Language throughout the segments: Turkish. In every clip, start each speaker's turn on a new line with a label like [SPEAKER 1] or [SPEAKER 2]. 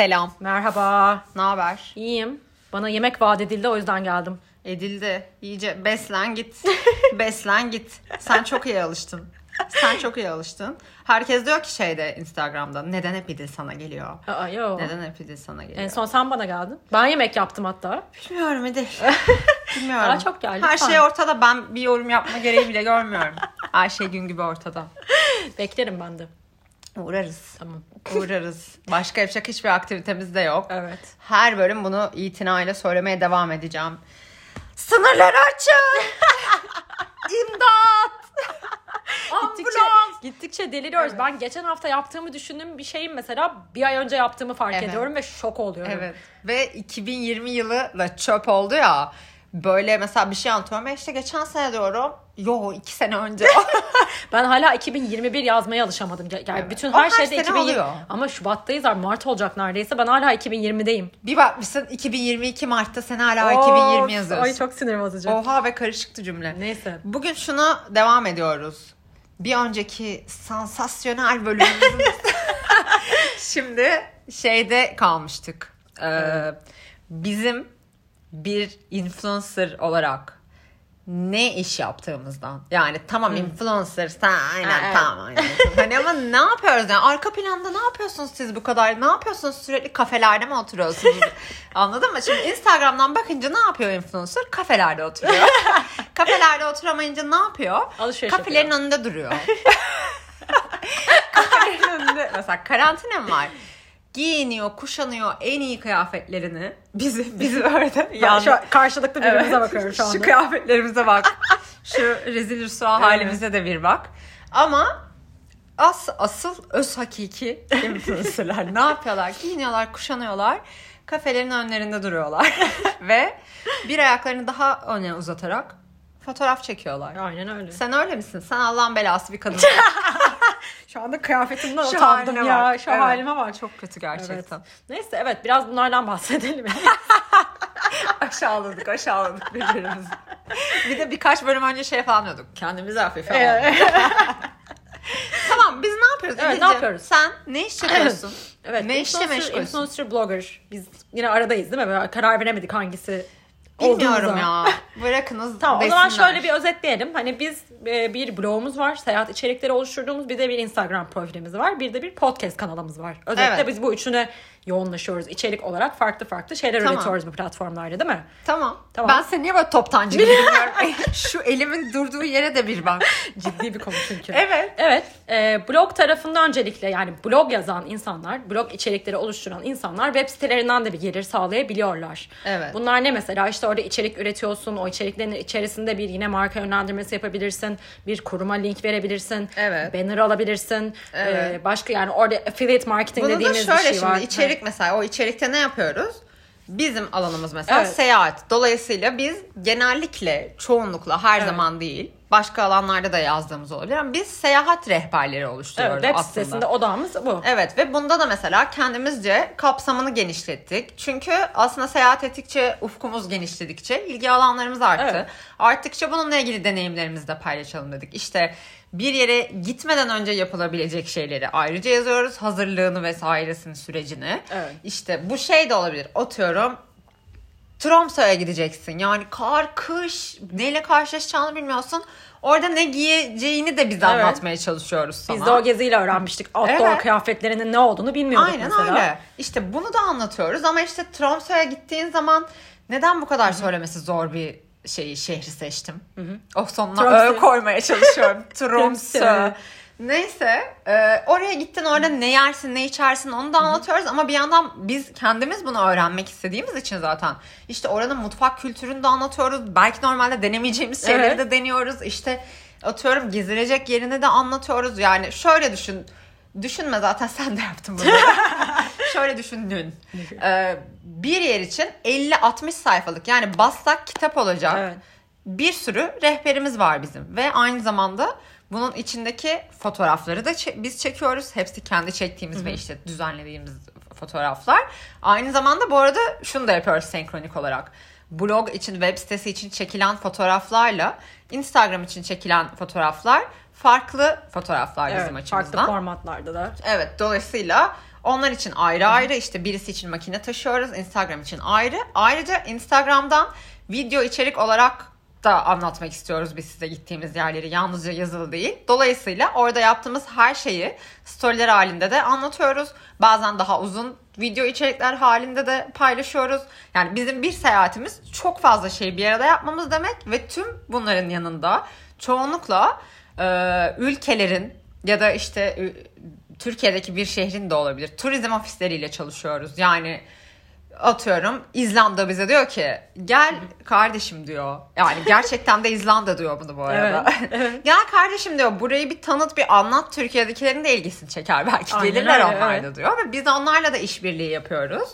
[SPEAKER 1] Selam.
[SPEAKER 2] Merhaba.
[SPEAKER 1] Ne haber?
[SPEAKER 2] İyiyim. Bana yemek vaat edildi o yüzden geldim.
[SPEAKER 1] Edildi. İyice beslen git. beslen git. Sen çok iyi alıştın. Sen çok iyi alıştın. Herkes diyor ki şeyde Instagram'da neden hep İdil sana geliyor?
[SPEAKER 2] Aa, yo.
[SPEAKER 1] Neden hep İdil sana geliyor?
[SPEAKER 2] En son sen bana geldin. Ben yemek yaptım hatta.
[SPEAKER 1] Bilmiyorum İdil. Bilmiyorum.
[SPEAKER 2] Daha çok geldi,
[SPEAKER 1] Her şey ortada. Ben bir yorum yapma gereği bile görmüyorum. Her şey gün gibi ortada.
[SPEAKER 2] Beklerim ben de.
[SPEAKER 1] Uğrarız.
[SPEAKER 2] Tamam.
[SPEAKER 1] Uğrarız. Başka yapacak hiçbir aktivitemiz de yok.
[SPEAKER 2] Evet.
[SPEAKER 1] Her bölüm bunu itinayla söylemeye devam edeceğim. Sınırları açın! İmdat!
[SPEAKER 2] Gittikçe,
[SPEAKER 1] Ambulans!
[SPEAKER 2] gittikçe deliriyoruz. Ben geçen hafta yaptığımı düşündüğüm bir şeyin mesela bir ay önce yaptığımı fark
[SPEAKER 1] Evet.
[SPEAKER 2] ediyorum ve şok oluyorum.
[SPEAKER 1] Evet. Ve 2020 yılı da çöp oldu ya. Böyle mesela bir şey anlatıyorum. E işte geçen sene diyorum. Yo iki sene önce.
[SPEAKER 2] Ben hala 2021 yazmaya alışamadım. Yani
[SPEAKER 1] Evet.
[SPEAKER 2] bütün her
[SPEAKER 1] her
[SPEAKER 2] şeyde
[SPEAKER 1] sene
[SPEAKER 2] 2020.
[SPEAKER 1] oluyor.
[SPEAKER 2] Ama Şubat'tayız artık Mart olacak neredeyse. Ben hala 2020'deyim.
[SPEAKER 1] bir bakmışsın 2022 Mart'ta sen hala
[SPEAKER 2] Of,
[SPEAKER 1] 2020 yazıyorsun.
[SPEAKER 2] Ay çok sinir bozucu.
[SPEAKER 1] Oha ve karışıktı cümle.
[SPEAKER 2] Neyse.
[SPEAKER 1] Bugün şunu devam ediyoruz. Bir önceki sansasyonel bölümümüzün şimdi şeyde kalmıştık. Ee, bizim bir influencer olarak ne iş yaptığımızdan. Yani tamam influencer sen aynen
[SPEAKER 2] Evet.
[SPEAKER 1] tamam aynen. hani ama ne yapıyoruz yani arka planda ne yapıyorsunuz siz bu kadar? Ne yapıyorsunuz sürekli kafelerde mi oturuyorsunuz? Anladın mı? Şimdi Instagram'dan bakınca ne yapıyor influencer? Kafelerde oturuyor. kafelerde oturamayınca ne yapıyor?
[SPEAKER 2] Alışveriş
[SPEAKER 1] Kafelerin önünde duruyor. Kafelerin önünde mesela karantina mı var? Giyiniyor, kuşanıyor en iyi kıyafetlerini. Bizi, bizi öyle
[SPEAKER 2] Ben şu karşılıklı birbirimize
[SPEAKER 1] Evet.
[SPEAKER 2] bakıyorum şu anda.
[SPEAKER 1] Şu kıyafetlerimize bak. Şu rezil rüsva halimize de bir bak. Ama as, asıl öz hakiki influencerlar ne yapıyorlar? Giyiniyorlar, kuşanıyorlar. Kafelerin önlerinde duruyorlar. Ve bir ayaklarını daha öne uzatarak fotoğraf çekiyorlar.
[SPEAKER 2] Aynen öyle.
[SPEAKER 1] Sen öyle misin? Sen Allah'ın belası bir kadın.
[SPEAKER 2] Şu anda kıyafetimden
[SPEAKER 1] Şu
[SPEAKER 2] utandım ya.
[SPEAKER 1] bak.
[SPEAKER 2] Şu
[SPEAKER 1] Evet.
[SPEAKER 2] halime bak.
[SPEAKER 1] Çok kötü gerçekten.
[SPEAKER 2] Evet. Neyse evet biraz bunlardan bahsedelim.
[SPEAKER 1] aşağıladık aşağıladık birbirimizi. bir de birkaç bölüm önce şey falan diyorduk. Kendimizi hafife aldık. tamam biz ne yapıyoruz?
[SPEAKER 2] Evet, ne yapıyoruz?
[SPEAKER 1] Sen ne iş yapıyorsun?
[SPEAKER 2] evet.
[SPEAKER 1] Ne işle meşgulsün?
[SPEAKER 2] Influencer blogger. Biz yine aradayız değil mi? Böyle karar veremedik hangisi
[SPEAKER 1] Bilmiyorum ya. Bırakınız
[SPEAKER 2] Tamam o zaman şöyle bir özetleyelim. Hani biz e, bir blogumuz var. Seyahat içerikleri oluşturduğumuz bir de bir Instagram profilimiz var. Bir de bir podcast kanalımız var. Özellikle
[SPEAKER 1] Evet.
[SPEAKER 2] biz bu üçüne yoğunlaşıyoruz. İçerik olarak farklı farklı şeyler
[SPEAKER 1] Tamam.
[SPEAKER 2] üretiyoruz bu platformlarda değil mi?
[SPEAKER 1] Tamam.
[SPEAKER 2] Tamam.
[SPEAKER 1] Ben seni niye böyle toptancı gibi dinliyorum? Şu elimin durduğu yere de bir bak.
[SPEAKER 2] Ciddi bir konu çünkü.
[SPEAKER 1] Evet.
[SPEAKER 2] Evet. e, blog tarafında öncelikle yani blog yazan insanlar, blog içerikleri oluşturan insanlar web sitelerinden de bir gelir sağlayabiliyorlar.
[SPEAKER 1] Evet.
[SPEAKER 2] Bunlar ne mesela? İşte orada içerik üretiyorsun. O içeriklerin içerisinde bir yine marka yönlendirmesi yapabilirsin. Bir kuruma link verebilirsin.
[SPEAKER 1] Evet.
[SPEAKER 2] Banner alabilirsin.
[SPEAKER 1] Evet.
[SPEAKER 2] E, başka yani orada affiliate marketing
[SPEAKER 1] Bunu da
[SPEAKER 2] dediğimiz
[SPEAKER 1] şöyle
[SPEAKER 2] bir şey
[SPEAKER 1] şimdi
[SPEAKER 2] var.
[SPEAKER 1] içerik mesela o içerikte ne yapıyoruz? Bizim alanımız mesela
[SPEAKER 2] Evet.
[SPEAKER 1] seyahat. Dolayısıyla biz genellikle çoğunlukla her
[SPEAKER 2] Evet.
[SPEAKER 1] zaman değil başka alanlarda da yazdığımız olabilir ama biz seyahat rehberleri oluşturuyoruz
[SPEAKER 2] Evet, web
[SPEAKER 1] aslında.
[SPEAKER 2] sitesinde odağımız bu.
[SPEAKER 1] Evet ve bunda da mesela kendimizce kapsamını genişlettik. Çünkü aslında seyahat ettikçe ufkumuz genişledikçe ilgi alanlarımız arttı.
[SPEAKER 2] Evet.
[SPEAKER 1] Arttıkça bununla ilgili deneyimlerimizi de paylaşalım dedik. İşte bir yere gitmeden önce yapılabilecek şeyleri ayrıca yazıyoruz. Hazırlığını vesairesini sürecini.
[SPEAKER 2] Evet.
[SPEAKER 1] İşte bu şey de olabilir. Atıyorum Tromso'ya gideceksin. Yani kar, kış, neyle karşılaşacağını bilmiyorsun. Orada ne giyeceğini de biz
[SPEAKER 2] Evet.
[SPEAKER 1] anlatmaya çalışıyoruz sana.
[SPEAKER 2] Biz de o geziyle öğrenmiştik. Outdoor
[SPEAKER 1] Evet.
[SPEAKER 2] kıyafetlerinin ne olduğunu bilmiyorduk
[SPEAKER 1] Aynen
[SPEAKER 2] mesela.
[SPEAKER 1] öyle. İşte bunu da anlatıyoruz ama işte Tromso'ya gittiğin zaman neden bu kadar söylemesi zor bir şeyi şehri seçtim? O sonuna
[SPEAKER 2] Tromsø.
[SPEAKER 1] ö koymaya çalışıyorum. Tromsø. Neyse e, oraya gittin orada ne yersin ne içersin onu da anlatıyoruz ama bir yandan biz kendimiz bunu öğrenmek istediğimiz için zaten işte oranın mutfak kültürünü de anlatıyoruz. Belki normalde denemeyeceğimiz şeyleri
[SPEAKER 2] Evet.
[SPEAKER 1] de deniyoruz. İşte atıyorum gezilecek yerini de anlatıyoruz. Yani şöyle düşün. Düşünme zaten sen de yaptın bunu. şöyle düşündün. Ee, bir yer için 50-60 sayfalık yani bassak kitap olacak.
[SPEAKER 2] Evet.
[SPEAKER 1] Bir sürü rehberimiz var bizim ve aynı zamanda bunun içindeki fotoğrafları da çe- biz çekiyoruz. Hepsi kendi çektiğimiz ve işte düzenlediğimiz fotoğraflar. Aynı zamanda bu arada şunu da yapıyoruz senkronik olarak. Blog için, web sitesi için çekilen fotoğraflarla Instagram için çekilen fotoğraflar farklı fotoğraflar bizim
[SPEAKER 2] Evet,
[SPEAKER 1] açımızdan.
[SPEAKER 2] farklı formatlarda da.
[SPEAKER 1] Evet dolayısıyla Onlar için ayrı ayrı işte birisi için makine taşıyoruz. Instagram için ayrı. Ayrıca Instagram'dan video içerik olarak da anlatmak istiyoruz biz size gittiğimiz yerleri yalnızca yazılı değil. Dolayısıyla orada yaptığımız her şeyi storyler halinde de anlatıyoruz. Bazen daha uzun video içerikler halinde de paylaşıyoruz. Yani bizim bir seyahatimiz çok fazla şeyi bir arada yapmamız demek ve tüm bunların yanında çoğunlukla e, ülkelerin ya da işte Türkiye'deki bir şehrin de olabilir. Turizm ofisleriyle çalışıyoruz. Yani atıyorum İzlanda bize diyor ki gel kardeşim diyor. Yani gerçekten de İzlanda diyor bunu bu arada.
[SPEAKER 2] Evet, evet.
[SPEAKER 1] gel kardeşim diyor burayı bir tanıt bir anlat Türkiye'dekilerin de ilgisini çeker belki
[SPEAKER 2] Aynen
[SPEAKER 1] gelirler
[SPEAKER 2] öyle,
[SPEAKER 1] onlar
[SPEAKER 2] evet.
[SPEAKER 1] da diyor. Ve biz onlarla da işbirliği yapıyoruz.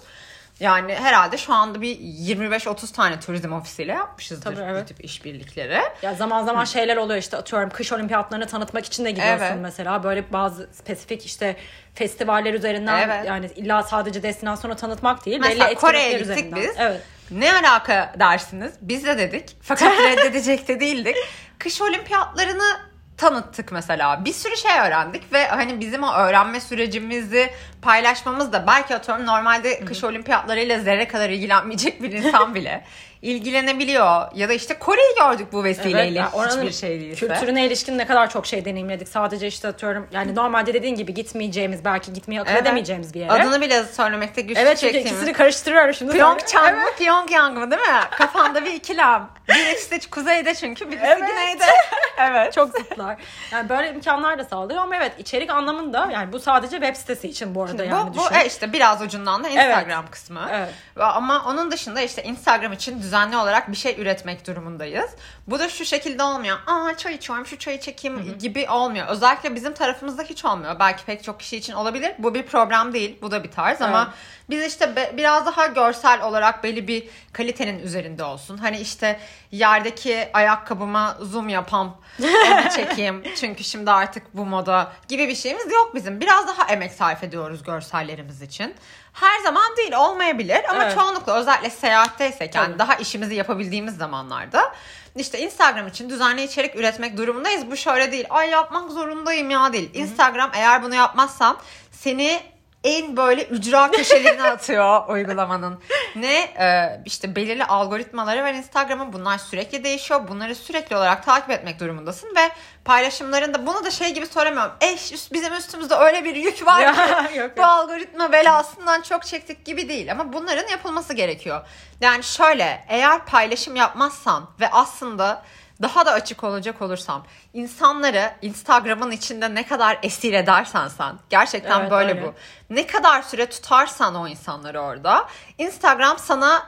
[SPEAKER 1] Yani herhalde şu anda bir 25-30 tane turizm ofisiyle yapmışızdır
[SPEAKER 2] Tabii, evet.
[SPEAKER 1] bu tip işbirlikleri.
[SPEAKER 2] Ya zaman zaman şeyler oluyor işte atıyorum kış olimpiyatlarını tanıtmak için de gidiyorsun
[SPEAKER 1] Evet.
[SPEAKER 2] mesela. Böyle bazı spesifik işte festivaller üzerinden
[SPEAKER 1] Evet.
[SPEAKER 2] yani illa sadece destinasyonu tanıtmak değil.
[SPEAKER 1] Mesela
[SPEAKER 2] belli
[SPEAKER 1] Kore'ye gittik
[SPEAKER 2] üzerinden.
[SPEAKER 1] biz.
[SPEAKER 2] Evet.
[SPEAKER 1] Ne alaka dersiniz? Biz de dedik. Fakat reddedecek de değildik. Kış olimpiyatlarını tanıttık mesela. Bir sürü şey öğrendik ve hani bizim o öğrenme sürecimizi paylaşmamız da belki atıyorum normalde kış olimpiyatlarıyla zerre kadar ilgilenmeyecek bir insan bile ilgilenebiliyor. Ya da işte Kore'yi gördük bu vesileyle
[SPEAKER 2] Evet, yani oranın
[SPEAKER 1] hiçbir şey değilse.
[SPEAKER 2] Kültürüne ilişkin ne kadar çok şey deneyimledik. Sadece işte atıyorum yani normalde dediğin gibi gitmeyeceğimiz belki gitmeyi akıl
[SPEAKER 1] Evet.
[SPEAKER 2] edemeyeceğimiz bir yere.
[SPEAKER 1] Adını bile söylemekte güçlük
[SPEAKER 2] evet
[SPEAKER 1] çektiğimiz.
[SPEAKER 2] ikisini karıştırıyorum şimdi.
[SPEAKER 1] Pyeongchang mı Pyongyang mı değil mi? Kafanda bir ikilem. Birisi kuzeyde çünkü birisi
[SPEAKER 2] Evet.
[SPEAKER 1] güneyde. evet.
[SPEAKER 2] Çok zıtlar. Yani böyle imkanlar da sağlıyor ama evet içerik anlamında yani bu sadece web sitesi için bu arada yani
[SPEAKER 1] bu, bu
[SPEAKER 2] düşün.
[SPEAKER 1] e işte biraz ucundan da Instagram kısmı.
[SPEAKER 2] Evet.
[SPEAKER 1] Ve Ama onun dışında işte Instagram için düzenli olarak bir şey üretmek durumundayız. Bu da şu şekilde olmuyor. Aa çay içiyorum şu çayı çekeyim gibi olmuyor. Özellikle bizim tarafımızda hiç olmuyor. Belki pek çok kişi için olabilir. Bu bir problem değil. Bu da bir tarz ama
[SPEAKER 2] Evet.
[SPEAKER 1] biz işte be- biraz daha görsel olarak belli bir kalitenin üzerinde olsun. Hani işte yerdeki ayakkabıma zoom yapam onu çekeyim. Çünkü şimdi artık bu moda gibi bir şeyimiz yok bizim. Biraz daha emek sarf ediyoruz görsellerimiz için. Her zaman değil olmayabilir ama
[SPEAKER 2] Evet.
[SPEAKER 1] çoğunlukla özellikle seyahatteysek yani
[SPEAKER 2] Tabii.
[SPEAKER 1] daha işimizi yapabildiğimiz zamanlarda işte Instagram için düzenli içerik üretmek durumundayız. Bu şöyle değil. Ay yapmak zorundayım ya değil. Instagram eğer bunu yapmazsan seni en böyle ücra köşelerine atıyor uygulamanın. Ne e, işte belirli algoritmaları var Instagram'ın. Bunlar sürekli değişiyor. Bunları sürekli olarak takip etmek durumundasın ve paylaşımlarında bunu da şey gibi söylemiyorum. Eş üst- bizim üstümüzde öyle bir yük var ki
[SPEAKER 2] yok,
[SPEAKER 1] bu algoritma belasından çok çektik gibi değil ama bunların yapılması gerekiyor. Yani şöyle eğer paylaşım yapmazsan ve aslında daha da açık olacak olursam insanları Instagram'ın içinde ne kadar esir edersen sen gerçekten
[SPEAKER 2] Evet,
[SPEAKER 1] böyle
[SPEAKER 2] öyle.
[SPEAKER 1] bu. Ne kadar süre tutarsan o insanları orada Instagram sana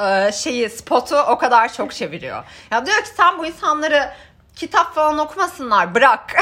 [SPEAKER 1] e, şeyi spotu o kadar çok çeviriyor. Ya diyor ki sen bu insanları kitap falan okumasınlar bırak.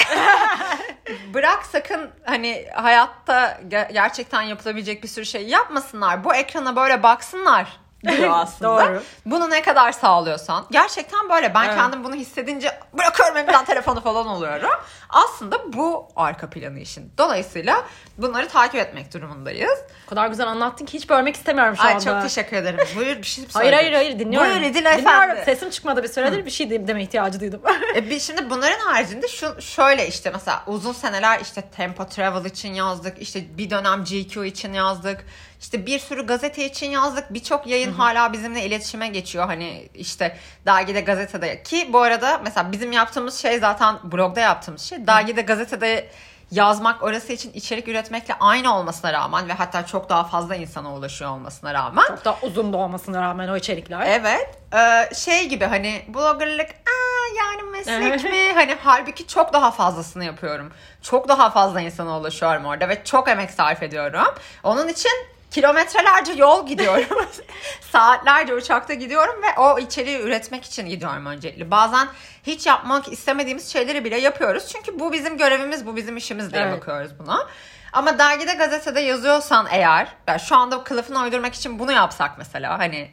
[SPEAKER 1] bırak sakın hani hayatta ge- gerçekten yapılabilecek bir sürü şey yapmasınlar. Bu ekrana böyle baksınlar diyor aslında.
[SPEAKER 2] Doğru.
[SPEAKER 1] Bunu ne kadar sağlıyorsan. Gerçekten böyle. Ben
[SPEAKER 2] Evet.
[SPEAKER 1] kendim bunu hissedince bırakıyorum elimden telefonu falan oluyorum. Aslında bu arka planı işin. Dolayısıyla bunları takip etmek durumundayız.
[SPEAKER 2] O kadar güzel anlattın ki hiç bölmek istemiyorum şu
[SPEAKER 1] Ay
[SPEAKER 2] anda.
[SPEAKER 1] çok teşekkür ederim. Buyur bir şey
[SPEAKER 2] Hayır hayır hayır dinliyorum.
[SPEAKER 1] Buyur
[SPEAKER 2] Dinliyorum.
[SPEAKER 1] Efendi.
[SPEAKER 2] Sesim çıkmadı bir süredir bir şey de- deme ihtiyacı duydum.
[SPEAKER 1] E bir şimdi bunların haricinde şu şöyle işte mesela uzun seneler işte Tempo Travel için yazdık. işte bir dönem GQ için yazdık. İşte bir sürü gazete için yazdık. Birçok yayın hala bizimle iletişime geçiyor. Hani işte dergide gazetede ki bu arada mesela bizim yaptığımız şey zaten blogda yaptığımız şey. Dergide gazetede yazmak orası için içerik üretmekle aynı olmasına rağmen ve hatta çok daha fazla insana ulaşıyor olmasına rağmen
[SPEAKER 2] Çok da uzun da olmasına rağmen o içerikler.
[SPEAKER 1] Evet. Ee, şey gibi hani bloggerlık aa yani meslek mi? Hani halbuki çok daha fazlasını yapıyorum. Çok daha fazla insana ulaşıyorum orada ve çok emek sarf ediyorum. Onun için kilometrelerce yol gidiyorum. Saatlerce uçakta gidiyorum ve o içeriği üretmek için gidiyorum öncelikle. Bazen hiç yapmak istemediğimiz şeyleri bile yapıyoruz. Çünkü bu bizim görevimiz, bu bizim işimiz diye
[SPEAKER 2] Evet.
[SPEAKER 1] bakıyoruz buna. Ama dergide gazetede yazıyorsan eğer, yani şu anda kılıfını uydurmak için bunu yapsak mesela hani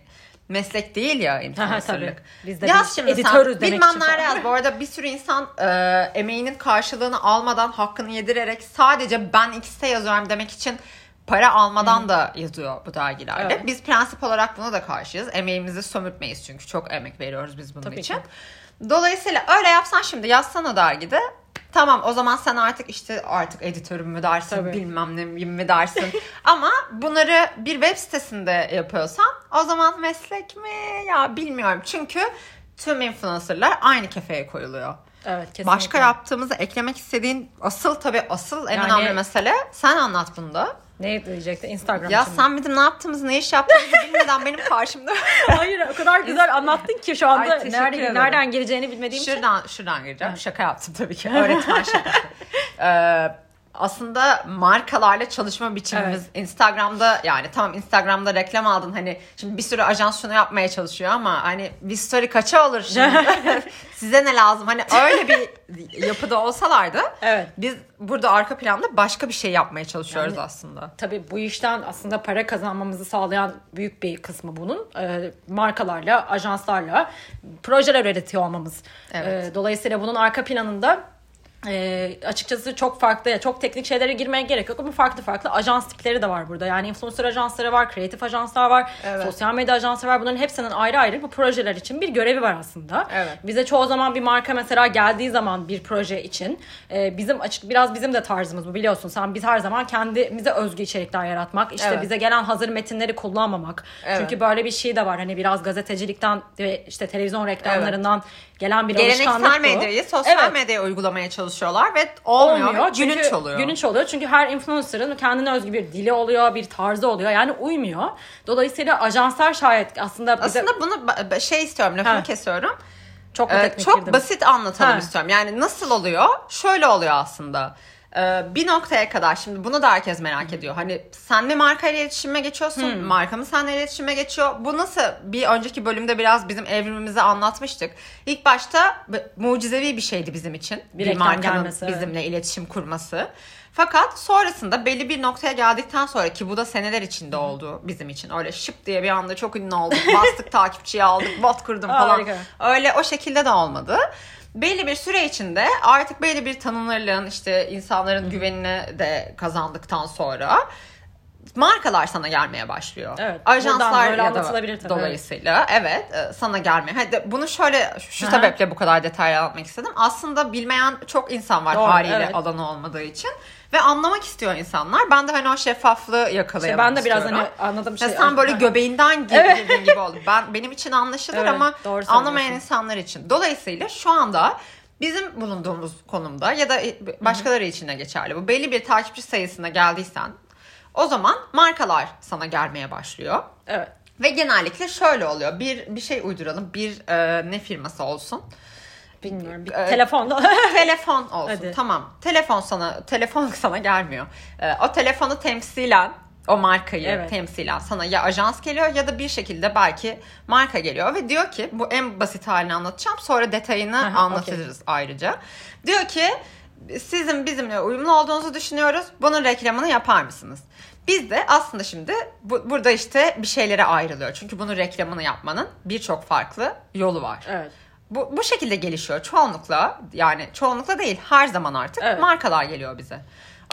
[SPEAKER 1] meslek değil ya influencerlık.
[SPEAKER 2] Biz de
[SPEAKER 1] Yaz şimdi
[SPEAKER 2] editörüz
[SPEAKER 1] sen
[SPEAKER 2] demek
[SPEAKER 1] bilmem nerede yaz. Bu arada bir sürü insan e, emeğinin karşılığını almadan hakkını yedirerek sadece ben X'te yazıyorum demek için para almadan da yazıyor bu dergilerde.
[SPEAKER 2] Evet.
[SPEAKER 1] Biz prensip olarak buna da karşıyız. Emeğimizi sömürtmeyiz çünkü çok emek veriyoruz biz bunun
[SPEAKER 2] Tabii
[SPEAKER 1] için.
[SPEAKER 2] ki.
[SPEAKER 1] Dolayısıyla öyle yapsan şimdi yazsan o dergide Tamam o zaman sen artık işte artık editörüm mü dersin
[SPEAKER 2] Tabii.
[SPEAKER 1] bilmem ne mi dersin. Ama bunları bir web sitesinde yapıyorsan o zaman meslek mi ya bilmiyorum. Çünkü tüm influencerlar aynı kefeye koyuluyor.
[SPEAKER 2] Evet kesinlikle.
[SPEAKER 1] Başka yaptığımızı eklemek istediğin asıl tabii asıl en
[SPEAKER 2] Yani-
[SPEAKER 1] önemli mesele sen anlat bunu da.
[SPEAKER 2] Ne diyecekti Instagram
[SPEAKER 1] Ya
[SPEAKER 2] için
[SPEAKER 1] sen bizim ne yaptığımızı ne iş yaptığımızı bilmeden benim karşımda
[SPEAKER 2] Hayır o kadar güzel anlattın ki şu anda
[SPEAKER 1] Ay, teşekkür
[SPEAKER 2] nerede,
[SPEAKER 1] ederim.
[SPEAKER 2] nereden geleceğini bilmediğim için.
[SPEAKER 1] Şuradan şuradan gireceğim. Şaka yaptım tabii ki. Öğretmen şakası. Ee, aslında markalarla çalışma biçimimiz Instagram'da yani tamam Instagram'da reklam aldın hani şimdi bir sürü ajans şunu yapmaya çalışıyor ama hani bir story kaça olur şimdi size ne lazım hani öyle bir yapıda olsalardı
[SPEAKER 2] Evet.
[SPEAKER 1] biz burada arka planda başka bir şey yapmaya çalışıyoruz
[SPEAKER 2] Yani-
[SPEAKER 1] aslında.
[SPEAKER 2] Tabii bu işten aslında para kazanmamızı sağlayan büyük bir kısmı bunun e, markalarla, ajanslarla projeler üretiyor olmamız.
[SPEAKER 1] Evet.
[SPEAKER 2] E, dolayısıyla bunun arka planında e, açıkçası çok farklı, çok teknik şeylere girmeye gerek yok ama farklı farklı ajans tipleri de var burada. Yani influencer ajansları var, kreatif ajanslar var,
[SPEAKER 1] Evet.
[SPEAKER 2] sosyal medya ajansları var. Bunların hepsinin ayrı ayrı bu projeler için bir görevi var aslında.
[SPEAKER 1] Evet.
[SPEAKER 2] Bize çoğu zaman bir marka mesela geldiği zaman bir proje için e, bizim açık biraz bizim de tarzımız bu biliyorsun. Sen biz her zaman kendimize özgü içerikler yaratmak, işte
[SPEAKER 1] Evet.
[SPEAKER 2] bize gelen hazır metinleri kullanmamak.
[SPEAKER 1] Evet.
[SPEAKER 2] Çünkü böyle bir şey de var. Hani biraz gazetecilikten ve işte televizyon reklamlarından gelen bir
[SPEAKER 1] Geleneksel
[SPEAKER 2] alışkanlık bu.
[SPEAKER 1] medyayı sosyal
[SPEAKER 2] Evet.
[SPEAKER 1] medyaya uygulamaya çalışıyorlar ve olmuyor,
[SPEAKER 2] Olmuyor. Çünkü,
[SPEAKER 1] gülünç oluyor.
[SPEAKER 2] Gülünç oluyor. Çünkü her influencer'ın kendine özgü bir dili oluyor, bir tarzı oluyor. Yani uymuyor. Dolayısıyla ajanslar şayet aslında bize
[SPEAKER 1] Aslında bunu şey istiyorum lafını
[SPEAKER 2] Ha.
[SPEAKER 1] kesiyorum.
[SPEAKER 2] çok
[SPEAKER 1] Ee, çok
[SPEAKER 2] girdim.
[SPEAKER 1] basit anlatalım
[SPEAKER 2] Ha.
[SPEAKER 1] istiyorum. Yani nasıl oluyor? Şöyle oluyor aslında. Ee, bir noktaya kadar şimdi bunu da herkes merak ediyor. Hani sen mi markayla iletişime geçiyorsun? Marka mı seninle iletişime geçiyor? Bu nasıl? Bir önceki bölümde biraz bizim evrimimizi anlatmıştık. İlk başta mucizevi bir şeydi bizim için.
[SPEAKER 2] Bir
[SPEAKER 1] Bir, markanın
[SPEAKER 2] gelmesi, evet.
[SPEAKER 1] bizimle iletişim kurması. Fakat sonrasında belli bir noktaya geldikten sonra ki bu da seneler içinde oldu bizim için. Öyle şıp diye bir anda çok ünlü olduk. Bastık takipçiyi aldık, bot kurdum falan.
[SPEAKER 2] Harika.
[SPEAKER 1] Öyle o şekilde de olmadı. Belli bir süre içinde artık belli bir tanınırlığın işte insanların güvenini de kazandıktan sonra markalar sana gelmeye başlıyor.
[SPEAKER 2] Evet,
[SPEAKER 1] Ajanslar
[SPEAKER 2] böyle
[SPEAKER 1] ya da
[SPEAKER 2] tabii,
[SPEAKER 1] dolayısıyla evet. e, sana gelmeye. Hadi bunu şöyle şu
[SPEAKER 2] Aha.
[SPEAKER 1] sebeple bu kadar detaylı anlatmak istedim. Aslında bilmeyen çok insan var
[SPEAKER 2] Doğru,
[SPEAKER 1] haliyle
[SPEAKER 2] evet.
[SPEAKER 1] alanı olmadığı için ve anlamak istiyor insanlar. Ben de hani o şeffaflığı
[SPEAKER 2] İşte
[SPEAKER 1] yakalayamam
[SPEAKER 2] ben de biraz
[SPEAKER 1] istiyorum.
[SPEAKER 2] hani anladım
[SPEAKER 1] Ya
[SPEAKER 2] şey.
[SPEAKER 1] sen böyle göbeğinden gir-
[SPEAKER 2] Evet.
[SPEAKER 1] girdiğin gibi oldu. Ben benim için anlaşılır
[SPEAKER 2] Evet,
[SPEAKER 1] ama anlamayan insanlar için. Dolayısıyla şu anda bizim bulunduğumuz konumda ya da başkaları için de geçerli. Bu belli bir takipçi sayısına geldiysen o zaman markalar sana gelmeye başlıyor.
[SPEAKER 2] Evet.
[SPEAKER 1] Ve genellikle şöyle oluyor. Bir bir şey uyduralım. Bir e, ne firması olsun?
[SPEAKER 2] Bilmiyorum. Bir
[SPEAKER 1] Ee,
[SPEAKER 2] telefonda.
[SPEAKER 1] telefon olsun.
[SPEAKER 2] Hadi.
[SPEAKER 1] Tamam. Telefon sana telefon sana gelmiyor. Ee, o telefonu temsilen o markayı
[SPEAKER 2] Evet.
[SPEAKER 1] temsilen sana ya ajans geliyor ya da bir şekilde belki marka geliyor ve diyor ki bu en basit halini anlatacağım sonra detayını
[SPEAKER 2] Aha,
[SPEAKER 1] anlatırız ayrıca. Diyor ki sizin bizimle uyumlu olduğunuzu düşünüyoruz. Bunun reklamını yapar mısınız? Biz de aslında şimdi bu, burada işte bir şeylere ayrılıyor. Çünkü bunun reklamını yapmanın birçok farklı yolu var.
[SPEAKER 2] evet.
[SPEAKER 1] Bu, bu şekilde gelişiyor çoğunlukla yani çoğunlukla değil her zaman artık
[SPEAKER 2] Evet.
[SPEAKER 1] markalar geliyor bize.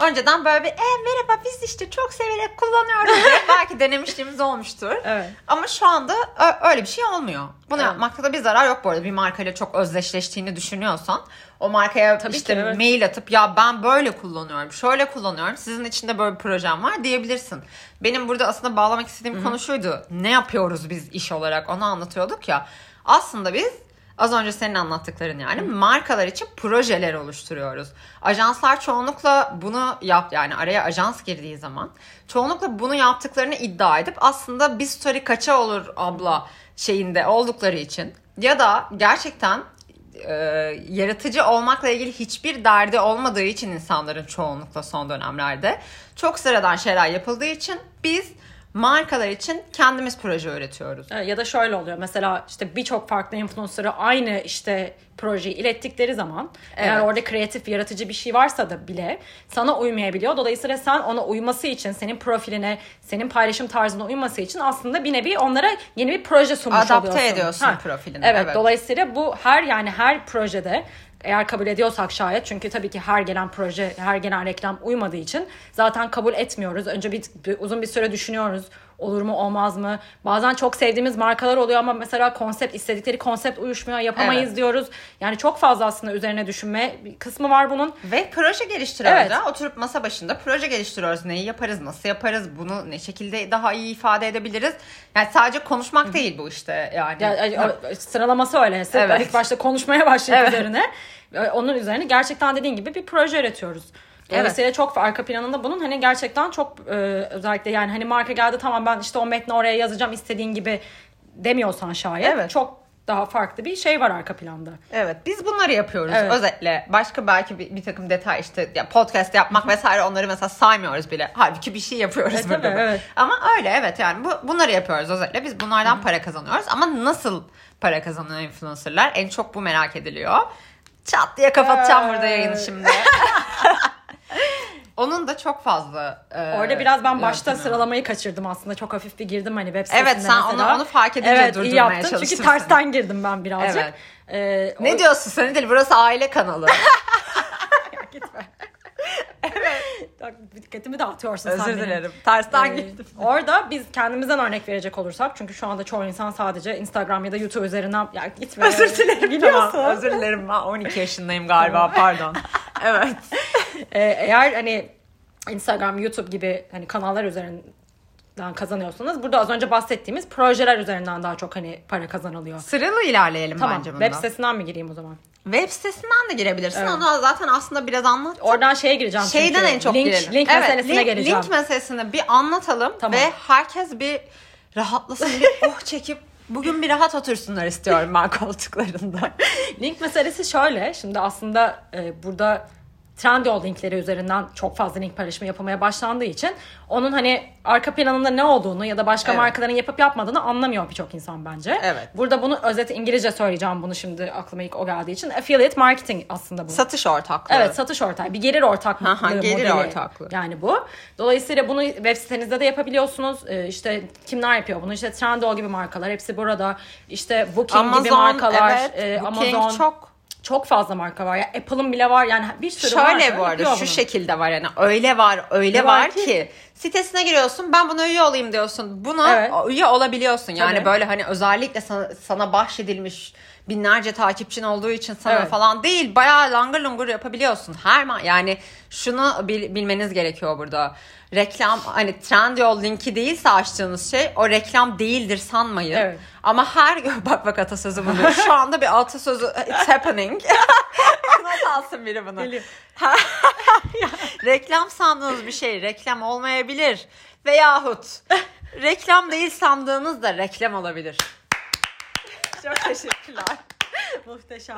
[SPEAKER 1] Önceden böyle bir e, merhaba biz işte çok severek kullanıyoruz diye belki denemişliğimiz olmuştur.
[SPEAKER 2] Evet.
[SPEAKER 1] Ama şu anda öyle bir şey olmuyor. Bunu
[SPEAKER 2] Evet.
[SPEAKER 1] yapmakta da bir zarar yok bu arada. Bir markayla çok özdeşleştiğini düşünüyorsan o markaya
[SPEAKER 2] Tabii
[SPEAKER 1] işte
[SPEAKER 2] ki, evet.
[SPEAKER 1] mail atıp ya ben böyle kullanıyorum, şöyle kullanıyorum. Sizin için de böyle bir projem var diyebilirsin. Benim burada aslında bağlamak istediğim konu şuydu. Ne yapıyoruz biz iş olarak onu anlatıyorduk ya. Aslında biz Az önce senin anlattıkların yani markalar için projeler oluşturuyoruz. Ajanslar çoğunlukla bunu yap yani araya ajans girdiği zaman çoğunlukla bunu yaptıklarını iddia edip aslında bir story kaça olur abla şeyinde oldukları için ya da gerçekten e, yaratıcı olmakla ilgili hiçbir derdi olmadığı için insanların çoğunlukla son dönemlerde çok sıradan şeyler yapıldığı için biz markalar için kendimiz proje üretiyoruz.
[SPEAKER 2] Evet, Ya da şöyle oluyor mesela işte birçok farklı influencer'ı aynı işte projeyi ilettikleri zaman eğer
[SPEAKER 1] Evet.
[SPEAKER 2] orada kreatif yaratıcı bir şey varsa da bile sana uymayabiliyor. Dolayısıyla sen ona uyması için senin profiline senin paylaşım tarzına uyması için aslında bir nevi onlara yeni bir proje sunmuş
[SPEAKER 1] Adapte
[SPEAKER 2] oluyorsun.
[SPEAKER 1] ediyorsun profilini,
[SPEAKER 2] Evet,
[SPEAKER 1] evet.
[SPEAKER 2] dolayısıyla bu her yani her projede eğer kabul ediyorsak şayet çünkü tabii ki her gelen proje, her gelen reklam uymadığı için zaten kabul etmiyoruz. Önce bir, bir- uzun bir süre düşünüyoruz. Olur mu olmaz mı? Bazen çok sevdiğimiz markalar oluyor ama mesela konsept istedikleri konsept uyuşmuyor yapamayız
[SPEAKER 1] Evet.
[SPEAKER 2] diyoruz. Yani çok fazla aslında üzerine düşünme kısmı var bunun.
[SPEAKER 1] Ve proje geliştiriyoruz
[SPEAKER 2] Evet.
[SPEAKER 1] da. Oturup masa başında proje geliştiriyoruz. Neyi yaparız, nasıl yaparız, bunu ne şekilde daha iyi ifade edebiliriz. Yani sadece konuşmak değil bu işte yani.
[SPEAKER 2] Ya, o- sıralaması öyle.
[SPEAKER 1] Evet.
[SPEAKER 2] İlk başta konuşmaya başladık
[SPEAKER 1] Evet.
[SPEAKER 2] üzerine. E, Onun üzerine gerçekten dediğin gibi bir proje üretiyoruz. Dolayısıyla çok arka planında bunun hani gerçekten çok e, özellikle yani hani marka geldi tamam ben işte o metni oraya yazacağım istediğin gibi demiyorsan şayet
[SPEAKER 1] Evet.
[SPEAKER 2] çok daha farklı bir şey var arka planda.
[SPEAKER 1] Evet biz bunları yapıyoruz
[SPEAKER 2] Evet.
[SPEAKER 1] özetle. Başka belki bir, bir takım detay işte ya podcast yapmak vesaire onları mesela saymıyoruz bile. Halbuki bir şey yapıyoruz
[SPEAKER 2] E,
[SPEAKER 1] burada.
[SPEAKER 2] tabii, evet.
[SPEAKER 1] Ama öyle evet yani bu bunları yapıyoruz özetle. Biz bunlardan para kazanıyoruz ama nasıl para kazanıyor influencerlar? En çok bu merak ediliyor. Çat diye kapatacağım burada yayını şimdi. Onun da çok fazla e,
[SPEAKER 2] Orada biraz ben başta
[SPEAKER 1] yöntemi
[SPEAKER 2] sıralamayı kaçırdım aslında. Çok hafif bir girdim hani web sitesinde
[SPEAKER 1] Evet, sen
[SPEAKER 2] mesela.
[SPEAKER 1] onu- onu fark edince
[SPEAKER 2] evet, iyi
[SPEAKER 1] durdurmaya
[SPEAKER 2] yaptın.
[SPEAKER 1] çalıştım
[SPEAKER 2] Çünkü tersten girdim ben birazcık.
[SPEAKER 1] Evet.
[SPEAKER 2] Ee,
[SPEAKER 1] Ne
[SPEAKER 2] o-
[SPEAKER 1] diyorsun sen değil burası aile kanalı.
[SPEAKER 2] Gitme. evet. Dikkatimi dağıtıyorsun sen
[SPEAKER 1] Özür
[SPEAKER 2] benim.
[SPEAKER 1] dilerim. Tersten
[SPEAKER 2] Ee,
[SPEAKER 1] gittim.
[SPEAKER 2] orada biz kendimizden örnek verecek olursak çünkü şu anda çoğu insan sadece Instagram ya da YouTube üzerinden ya gitme.
[SPEAKER 1] Özür dilerim.
[SPEAKER 2] Biliyorsun.
[SPEAKER 1] Tamam, özür dilerim ben 12 yaşındayım galiba pardon. evet.
[SPEAKER 2] Ee, eğer hani Instagram, YouTube gibi hani kanallar üzerinden kazanıyorsanız burada az önce bahsettiğimiz projeler üzerinden daha çok hani para kazanılıyor.
[SPEAKER 1] Sıralı ilerleyelim
[SPEAKER 2] Tamam.
[SPEAKER 1] bence bunda.
[SPEAKER 2] Web sitesinden mi gireyim o zaman?
[SPEAKER 1] Web sitesinden de girebilirsin.
[SPEAKER 2] Evet.
[SPEAKER 1] Onu zaten aslında biraz anlat.
[SPEAKER 2] Oradan şeye gireceğim
[SPEAKER 1] Şeyden
[SPEAKER 2] çünkü.
[SPEAKER 1] en çok
[SPEAKER 2] link,
[SPEAKER 1] girelim.
[SPEAKER 2] Link
[SPEAKER 1] Evet,
[SPEAKER 2] meselesine
[SPEAKER 1] link,
[SPEAKER 2] geleceğim.
[SPEAKER 1] Link meselesini bir anlatalım
[SPEAKER 2] Tamam.
[SPEAKER 1] ve herkes bir rahatlasın, bir oh çekip bugün bir rahat otursunlar istiyorum ben koltuklarında.
[SPEAKER 2] Link meselesi şöyle. Şimdi aslında e, burada Trendyol linkleri üzerinden çok fazla link paylaşımı yapılmaya başlandığı için onun hani arka planında ne olduğunu ya da başka
[SPEAKER 1] Evet.
[SPEAKER 2] markaların yapıp yapmadığını anlamıyor birçok insan bence.
[SPEAKER 1] Evet.
[SPEAKER 2] Burada bunu özeti İngilizce söyleyeceğim bunu şimdi aklıma ilk o geldiği için. Affiliate marketing aslında bu.
[SPEAKER 1] Satış ortaklığı.
[SPEAKER 2] Evet satış ortağı. Bir gelir ortaklığı
[SPEAKER 1] Aha, gelir
[SPEAKER 2] modeli.
[SPEAKER 1] ortaklığı.
[SPEAKER 2] Yani bu. Dolayısıyla bunu web sitenizde de yapabiliyorsunuz. Ee, işte kimler yapıyor bunu? İşte Trendyol gibi markalar. Hepsi burada. İşte Booking gibi markalar.
[SPEAKER 1] evet.
[SPEAKER 2] e,
[SPEAKER 1] Booking
[SPEAKER 2] Amazon.
[SPEAKER 1] çok
[SPEAKER 2] Çok fazla marka var. Ya Apple'ın bile var. Yani bir sürü marka
[SPEAKER 1] Şöyle bu arada şu
[SPEAKER 2] bunu.
[SPEAKER 1] şekilde var yani öyle var öyle
[SPEAKER 2] Ne
[SPEAKER 1] var,
[SPEAKER 2] var
[SPEAKER 1] ki,
[SPEAKER 2] ki?
[SPEAKER 1] sitesine giriyorsun ben buna üye olayım diyorsun. Buna
[SPEAKER 2] Evet.
[SPEAKER 1] üye olabiliyorsun. Yani
[SPEAKER 2] Tabii.
[SPEAKER 1] böyle hani özellikle sana, sana bahşedilmiş binlerce takipçin olduğu için sana
[SPEAKER 2] Evet.
[SPEAKER 1] falan değil. Bayağı langır lungur yapabiliyorsun. Her ma- yani şunu bil- bilmeniz gerekiyor burada. Reklam hani Trendyol linki değilse açtığınız şey o reklam değildir sanmayın.
[SPEAKER 2] Evet.
[SPEAKER 1] Ama her bak bak atasözü bunu. Şu anda bir atasözü it's happening. Not alsın biri bunu. Reklam sandığınız bir şey reklam olmayabilir. Veyahut reklam değil sandığınız da reklam olabilir. Çok teşekkürler.
[SPEAKER 2] Muhteşem.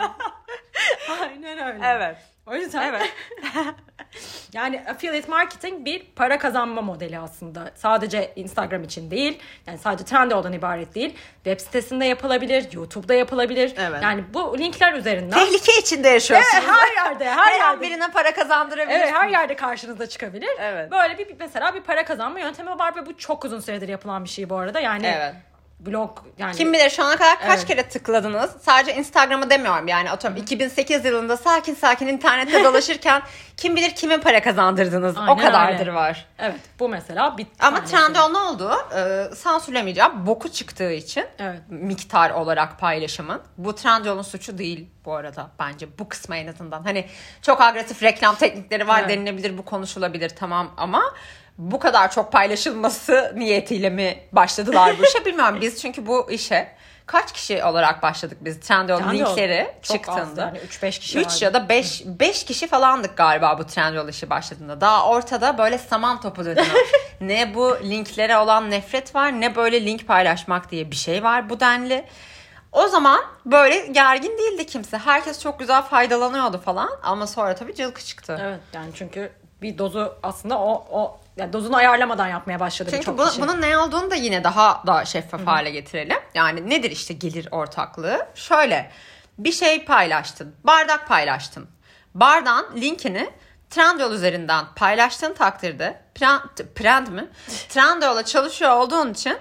[SPEAKER 2] Aynen öyle.
[SPEAKER 1] Evet.
[SPEAKER 2] O yüzden
[SPEAKER 1] Evet.
[SPEAKER 2] yani affiliate marketing bir para kazanma modeli aslında. Sadece Instagram için değil. Yani sadece Trendyol'dan ibaret değil. Web sitesinde yapılabilir, YouTube'da yapılabilir.
[SPEAKER 1] Evet.
[SPEAKER 2] Yani bu linkler üzerinden
[SPEAKER 1] Tehlike içinde yaşıyorsunuz.
[SPEAKER 2] Evet, her yerde, her,
[SPEAKER 1] Her
[SPEAKER 2] yerde.
[SPEAKER 1] birine para kazandırabilir.
[SPEAKER 2] Evet her yerde karşınıza çıkabilir.
[SPEAKER 1] Evet.
[SPEAKER 2] Böyle bir- mesela bir para kazanma yöntemi var ve bu çok uzun süredir yapılan bir şey bu arada. Yani
[SPEAKER 1] Evet.
[SPEAKER 2] Blog yani
[SPEAKER 1] Kim bilir şu ana kadar kaç
[SPEAKER 2] Evet.
[SPEAKER 1] kere tıkladınız? Sadece Instagram'ı demiyorum yani atıyorum 2008 yılında sakin sakin internette dolaşırken kim bilir kime para kazandırdınız? o
[SPEAKER 2] Aynen
[SPEAKER 1] kadardır
[SPEAKER 2] öyle.
[SPEAKER 1] var.
[SPEAKER 2] Evet bu mesela bir
[SPEAKER 1] Ama. Trendyol ne oldu? Ee, sansürlemeyeceğim. Boku çıktığı için
[SPEAKER 2] Evet.
[SPEAKER 1] miktar olarak paylaşımın. Bu Trendyol'un suçu değil bu arada bence bu kısmı en azından. Hani çok agresif reklam teknikleri var
[SPEAKER 2] Evet.
[SPEAKER 1] denilebilir bu konuşulabilir tamam ama bu kadar çok paylaşılması niyetiyle mi başladılar bu işe bilmiyorum. Biz çünkü bu işe kaç kişi olarak başladık biz Trendyol, linkleri
[SPEAKER 2] çok
[SPEAKER 1] çıktığında.
[SPEAKER 2] yani 3-5 kişi
[SPEAKER 1] 3
[SPEAKER 2] vardı.
[SPEAKER 1] ya da 5 5 kişi falandık galiba bu Trendyol işi başladığında. Daha ortada böyle saman topu dönüyor. ne bu linklere olan nefret var ne böyle link paylaşmak diye bir şey var bu denli. O zaman böyle gergin değildi kimse. Herkes çok güzel faydalanıyordu falan ama sonra tabii cılkı çıktı.
[SPEAKER 2] Evet yani çünkü bir dozu aslında o o yani dozunu ayarlamadan yapmaya başladı
[SPEAKER 1] Çünkü
[SPEAKER 2] birçok
[SPEAKER 1] bu-
[SPEAKER 2] kişi.
[SPEAKER 1] bunun ne olduğunu da yine daha da şeffaf hale getirelim. Yani nedir işte gelir ortaklığı? Şöyle bir şey paylaştın. Bardak paylaştın. Bardağın linkini Trendyol üzerinden paylaştığın takdirde Trend, Trend mi? Trendyol'a çalışıyor olduğun için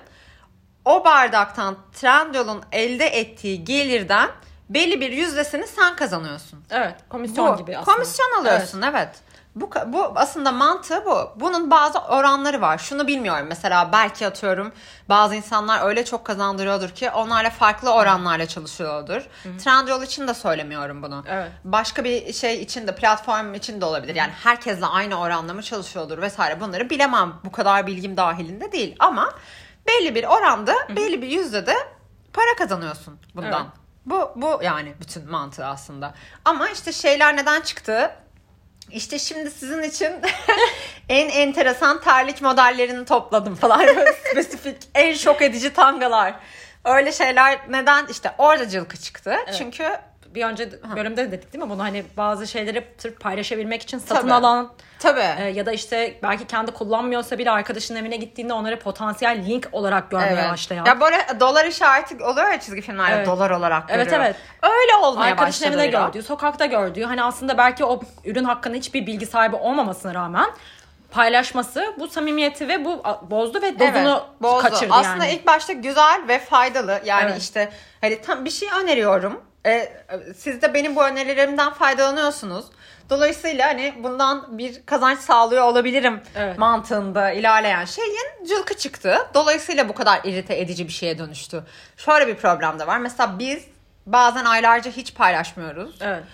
[SPEAKER 1] o bardaktan Trendyol'un elde ettiği gelirden belli bir yüzdesini sen kazanıyorsun.
[SPEAKER 2] Evet komisyon
[SPEAKER 1] Bu,
[SPEAKER 2] gibi aslında.
[SPEAKER 1] Komisyon alıyorsun evet. Bu, bu aslında mantığı bu. Bunun bazı oranları var. Şunu bilmiyorum. Mesela belki atıyorum bazı insanlar öyle çok kazandırıyordur ki onlarla farklı oranlarla çalışıyordur. Trendyol için de söylemiyorum bunu.
[SPEAKER 2] Evet.
[SPEAKER 1] Başka bir şey için de platform için de olabilir. Yani herkesle aynı oranda mı çalışıyordur vesaire bunları bilemem. Bu kadar bilgim dahilinde değil. Ama belli bir oranda belli bir yüzdede para kazanıyorsun bundan.
[SPEAKER 2] Evet.
[SPEAKER 1] Bu, bu yani bütün mantığı aslında. Ama işte şeyler neden çıktı? İşte şimdi sizin için en enteresan terlik modellerini topladım falan. Böyle spesifik, en şok edici tangalar. Öyle şeyler neden? işte orada cılkı çıktı. Çünkü
[SPEAKER 2] Bir önce bölümde de dedik değil mi bunu hani bazı şeyleri sırf paylaşabilmek için satın
[SPEAKER 1] Tabii.
[SPEAKER 2] alan
[SPEAKER 1] tabii.
[SPEAKER 2] e, ya da işte belki kendi kullanmıyorsa bile arkadaşının evine gittiğinde onları potansiyel link olarak görmeye
[SPEAKER 1] Evet.
[SPEAKER 2] başlayan.
[SPEAKER 1] Ya böyle dolar işareti oluyor ya çizgi filmlerde
[SPEAKER 2] Evet.
[SPEAKER 1] dolar olarak
[SPEAKER 2] Evet,
[SPEAKER 1] görüyor.
[SPEAKER 2] evet.
[SPEAKER 1] Öyle olmaya
[SPEAKER 2] Arkadaşın evinde
[SPEAKER 1] ya.
[SPEAKER 2] gördüğü, sokakta gördüğü hani aslında belki o ürün hakkında hiçbir bilgi sahibi olmamasına rağmen paylaşması bu samimiyeti ve bu bozdu ve dozunu
[SPEAKER 1] Evet, bozdu.
[SPEAKER 2] kaçırdı
[SPEAKER 1] Aslında
[SPEAKER 2] yani.
[SPEAKER 1] ilk başta güzel ve faydalı. Yani
[SPEAKER 2] Evet.
[SPEAKER 1] işte hani tam bir şey öneriyorum. E, siz de benim bu önerilerimden faydalanıyorsunuz. Dolayısıyla hani bundan bir kazanç sağlıyor olabilirim
[SPEAKER 2] Evet.
[SPEAKER 1] mantığında ilerleyen şeyin cılkı çıktı. Dolayısıyla bu kadar irite edici bir şeye dönüştü. Şöyle bir problem de var. Mesela biz bazen aylarca hiç paylaşmıyoruz.
[SPEAKER 2] Evet.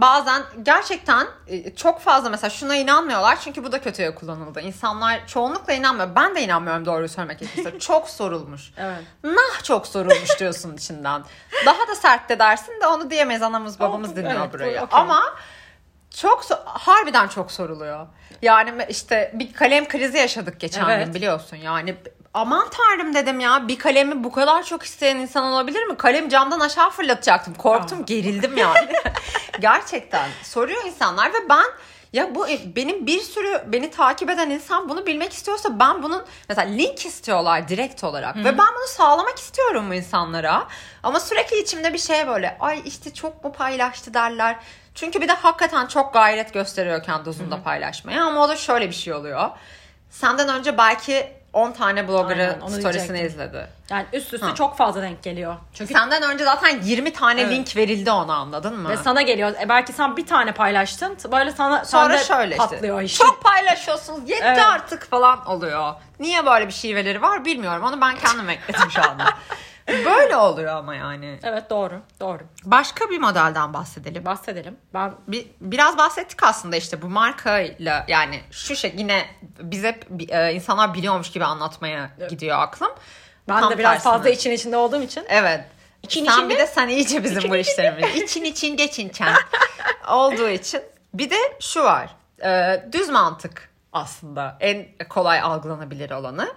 [SPEAKER 1] Bazen gerçekten e, çok fazla mesela şuna inanmıyorlar çünkü bu da kötüye kullanıldı. İnsanlar çoğunlukla inanmıyor. Ben de inanmıyorum doğruyu söylemek gerekirse. çok sorulmuş.
[SPEAKER 2] Evet.
[SPEAKER 1] Nah çok sorulmuş diyorsun içinden. Daha da sert de dersin de onu diyemeyiz anamız babamız
[SPEAKER 2] Oh,
[SPEAKER 1] dinliyor
[SPEAKER 2] evet,
[SPEAKER 1] burayı.
[SPEAKER 2] okey.
[SPEAKER 1] Ama çok harbiden çok soruluyor. Yani işte bir kalem krizi yaşadık geçen
[SPEAKER 2] Evet.
[SPEAKER 1] gün biliyorsun. Yani aman tanrım dedim ya bir kalemi bu kadar çok isteyen insan olabilir mi? Kalem camdan aşağı fırlatacaktım. Korktum, gerildim yani. Gerçekten soruyor insanlar ve ben ya bu benim bir sürü beni takip eden insan bunu bilmek istiyorsa ben bunun mesela link istiyorlar direkt olarak ve ben bunu sağlamak istiyorum bu insanlara. Ama sürekli içimde bir şey böyle ay işte çok mu paylaştı derler. Çünkü bir de hakikaten çok gayret gösteriyorken dozunda paylaşmaya ama o da şöyle bir şey oluyor. Senden önce belki 10 tane
[SPEAKER 2] onu
[SPEAKER 1] storiesini
[SPEAKER 2] diyecektim.
[SPEAKER 1] izledi.
[SPEAKER 2] Yani üst üste
[SPEAKER 1] Ha.
[SPEAKER 2] çok fazla denk geliyor. Çünkü
[SPEAKER 1] Senden önce zaten 20 tane
[SPEAKER 2] Evet.
[SPEAKER 1] link verildi ona anladın mı?
[SPEAKER 2] ve sana geliyor. E belki sen bir tane paylaştın. Böyle sana
[SPEAKER 1] Sonra
[SPEAKER 2] sende
[SPEAKER 1] şöyle işte.
[SPEAKER 2] patlıyor iş.
[SPEAKER 1] Çok paylaşıyorsunuz. Yetti
[SPEAKER 2] Evet.
[SPEAKER 1] artık falan oluyor. Niye böyle bir şiveleri var bilmiyorum. Onu ben kendim ekledim şu anda. Böyle oluyor ama yani.
[SPEAKER 2] Evet doğru. Doğru.
[SPEAKER 1] Başka bir modelden bahsedelim.
[SPEAKER 2] Bahsedelim. Ben
[SPEAKER 1] Bir, biraz bahsettik aslında işte bu markayla yani şu şey yine bize e, insanlar biliyormuş gibi anlatmaya gidiyor aklım.
[SPEAKER 2] ben
[SPEAKER 1] Tam
[SPEAKER 2] de biraz
[SPEAKER 1] tersine.
[SPEAKER 2] fazla için içinde olduğum için
[SPEAKER 1] Evet.
[SPEAKER 2] İçin
[SPEAKER 1] sen
[SPEAKER 2] için
[SPEAKER 1] bir de sen iyice bizim bu işlerimiz. İçin için geçin çen olduğu için. Bir de şu var. e, düz mantık aslında en kolay algılanabilir olanı.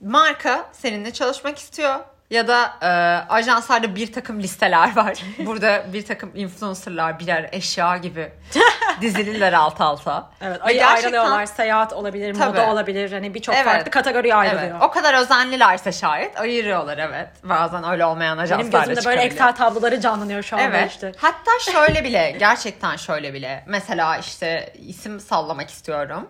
[SPEAKER 1] Marka seninle çalışmak istiyor. Ya da e, ajanslarda bir takım listeler var. Burada bir takım influencerlar birer eşya gibi dizililer alt alta.
[SPEAKER 2] Evet,
[SPEAKER 1] Ve
[SPEAKER 2] ayı
[SPEAKER 1] gerçekten-
[SPEAKER 2] ayrılıyorlar. Seyahat olabilir,
[SPEAKER 1] Tabii.
[SPEAKER 2] moda olabilir. Hani birçok
[SPEAKER 1] Evet.
[SPEAKER 2] farklı kategoriye ayrılıyor.
[SPEAKER 1] Evet, o kadar özenlilerse şayet ayırıyorlar evet. Bazen öyle olmayan
[SPEAKER 2] Benim
[SPEAKER 1] ajanslar da
[SPEAKER 2] gözümde böyle. Excel tabloları canlanıyor şu anda
[SPEAKER 1] Evet.
[SPEAKER 2] işte.
[SPEAKER 1] Hatta şöyle bile gerçekten şöyle bile. Mesela işte isim sallamak istiyorum.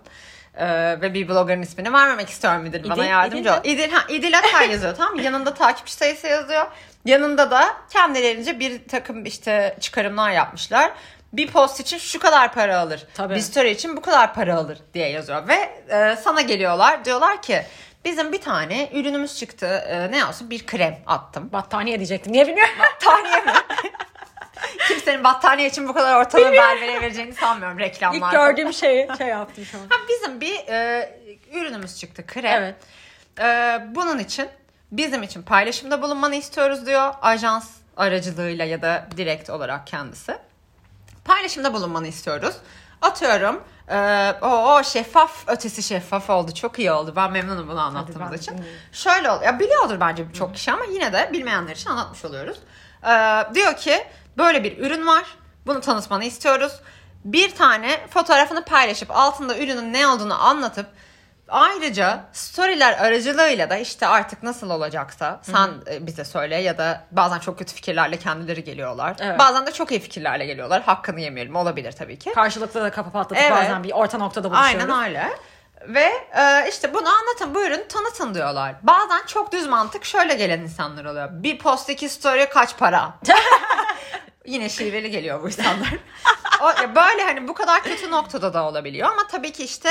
[SPEAKER 1] Ee, ve bir bloggerın ismini vermemek istiyorum müdür bana
[SPEAKER 2] İdil-
[SPEAKER 1] yardımcı
[SPEAKER 2] İdil
[SPEAKER 1] ol. İdil, ha, İdil Atar yazıyor tamam mı? Yanında takipçi sayısı yazıyor. Yanında da kendilerince bir takım işte çıkarımlar yapmışlar. Bir post için şu kadar para alır.
[SPEAKER 2] Tabii.
[SPEAKER 1] Bir story için bu kadar para alır diye yazıyor. Ve e, sana geliyorlar diyorlar ki bizim bir tane ürünümüz çıktı. E, ne olsun bir krem attım.
[SPEAKER 2] Battaniye diyecektim. Niye bilmiyorum.
[SPEAKER 1] Battaniye mi? Kimsenin battaniye için bu kadar ortalığı berbereye vereceğini sanmıyorum reklamlar.
[SPEAKER 2] İlk gördüğüm şeyi şey yaptım şu an.
[SPEAKER 1] Ha, bizim bir e, ürünümüz çıktı krem.
[SPEAKER 2] Evet.
[SPEAKER 1] E, bunun için bizim için paylaşımda bulunmanı istiyoruz diyor ajans aracılığıyla ya da direkt olarak kendisi. Paylaşımda bulunmanı istiyoruz. Atıyorum e, o, o şeffaf ötesi şeffaf oldu. Çok iyi oldu. Ben memnunum bunu anlattığımız için. Şöyle ol, ya biliyordur bence birçok kişi ama yine de bilmeyenler için anlatmış oluyoruz. Ee, diyor ki böyle bir ürün var. Bunu tanıtmanı istiyoruz. Bir tane fotoğrafını paylaşıp altında ürünün ne olduğunu anlatıp ayrıca storyler aracılığıyla da işte artık nasıl olacaksa sen e, bize söyle ya da bazen çok kötü fikirlerle kendileri geliyorlar.
[SPEAKER 2] Evet.
[SPEAKER 1] Bazen de çok iyi fikirlerle geliyorlar. Hakkını yemeyelim olabilir tabii ki.
[SPEAKER 2] Karşılıklı da kafa patlatıp
[SPEAKER 1] Evet.
[SPEAKER 2] bazen bir orta noktada buluşuyoruz.
[SPEAKER 1] Aynen öyle. Ve e, işte bunu anlatın, buyurun tanıtın diyorlar. Bazen çok düz mantık şöyle gelen insanlar oluyor. Bir post iki story kaç para? Yine şiveli geliyor bu insanlar. o, böyle hani bu kadar kötü noktada da olabiliyor ama tabii ki işte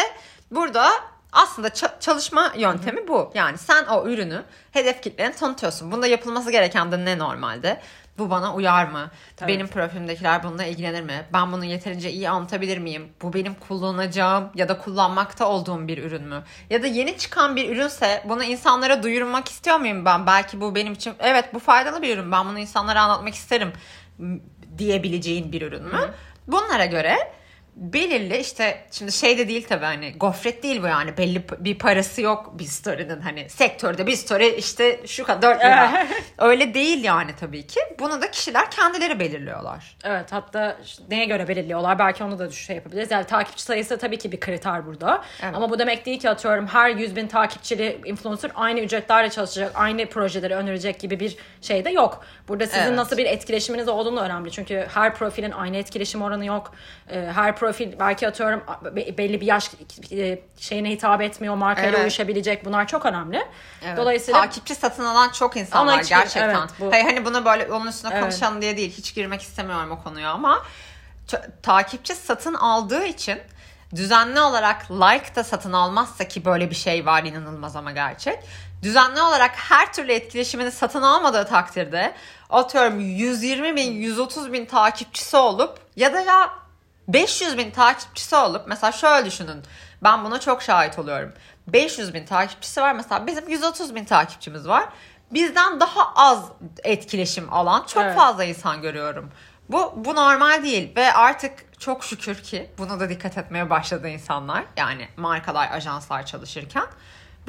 [SPEAKER 1] burada aslında ça- çalışma yöntemi bu. Yani sen o ürünü hedef kitlerine tanıtıyorsun. Bunda yapılması gereken de ne normalde? Bu bana uyar mı?
[SPEAKER 2] Tabii.
[SPEAKER 1] Benim profilimdekiler bununla ilgilenir mi? Ben bunu yeterince iyi anlatabilir miyim? Bu benim kullanacağım ya da kullanmakta olduğum bir ürün mü? Ya da yeni çıkan bir ürünse bunu insanlara duyurmak istiyor muyum ben? Belki bu benim için evet bu faydalı bir ürün. Ben bunu insanlara anlatmak isterim diyebileceğin bir ürün mü? Bunlara göre belirli işte şimdi şey de değil tabii hani gofret değil bu yani belli bir parası yok bir story'nin hani sektörde bir story işte şu kadar 4 lira. Öyle değil yani tabii ki. Bunu da kişiler kendileri belirliyorlar.
[SPEAKER 2] Evet hatta neye göre belirliyorlar belki onu da şey yapabiliriz. Yani takipçi sayısı tabii ki bir kriter burada.
[SPEAKER 1] Evet.
[SPEAKER 2] Ama bu demek değil ki atıyorum her 100 bin takipçili influencer aynı ücretlerle çalışacak, aynı projeleri önerecek gibi bir şey de yok. Burada sizin
[SPEAKER 1] Evet.
[SPEAKER 2] nasıl bir etkileşiminiz olduğunu önemli. Çünkü her profilin aynı etkileşim oranı yok. Her profil belki atıyorum be- belli bir yaş e, şeyine hitap etmiyor, markayla
[SPEAKER 1] Evet.
[SPEAKER 2] uyuşabilecek. Bunlar çok önemli.
[SPEAKER 1] Evet.
[SPEAKER 2] Dolayısıyla
[SPEAKER 1] takipçi satın alan çok insan var
[SPEAKER 2] hiç-
[SPEAKER 1] gerçekten.
[SPEAKER 2] evet, bu-
[SPEAKER 1] Hayır, hani bunu böyle onun üstüne
[SPEAKER 2] Evet.
[SPEAKER 1] konuşalım diye değil. Hiç girmek istemiyorum o konuya ama takipçi satın aldığı için düzenli olarak like da satın almazsa ki böyle bir şey var inanılmaz ama gerçek. Düzenli olarak her türlü etkileşimini satın almadığı takdirde atıyorum 120 bin 130 bin takipçisi olup ya da ya 500 bin takipçisi olup mesela şöyle düşünün. Ben buna çok şahit oluyorum. 500 bin takipçisi var mesela bizim 130 bin takipçimiz var. Bizden daha az etkileşim alan çok
[SPEAKER 2] Evet.
[SPEAKER 1] fazla insan görüyorum. Bu, bu normal değil ve artık çok şükür ki buna da dikkat etmeye başladı insanlar. Yani markalar, ajanslar çalışırken.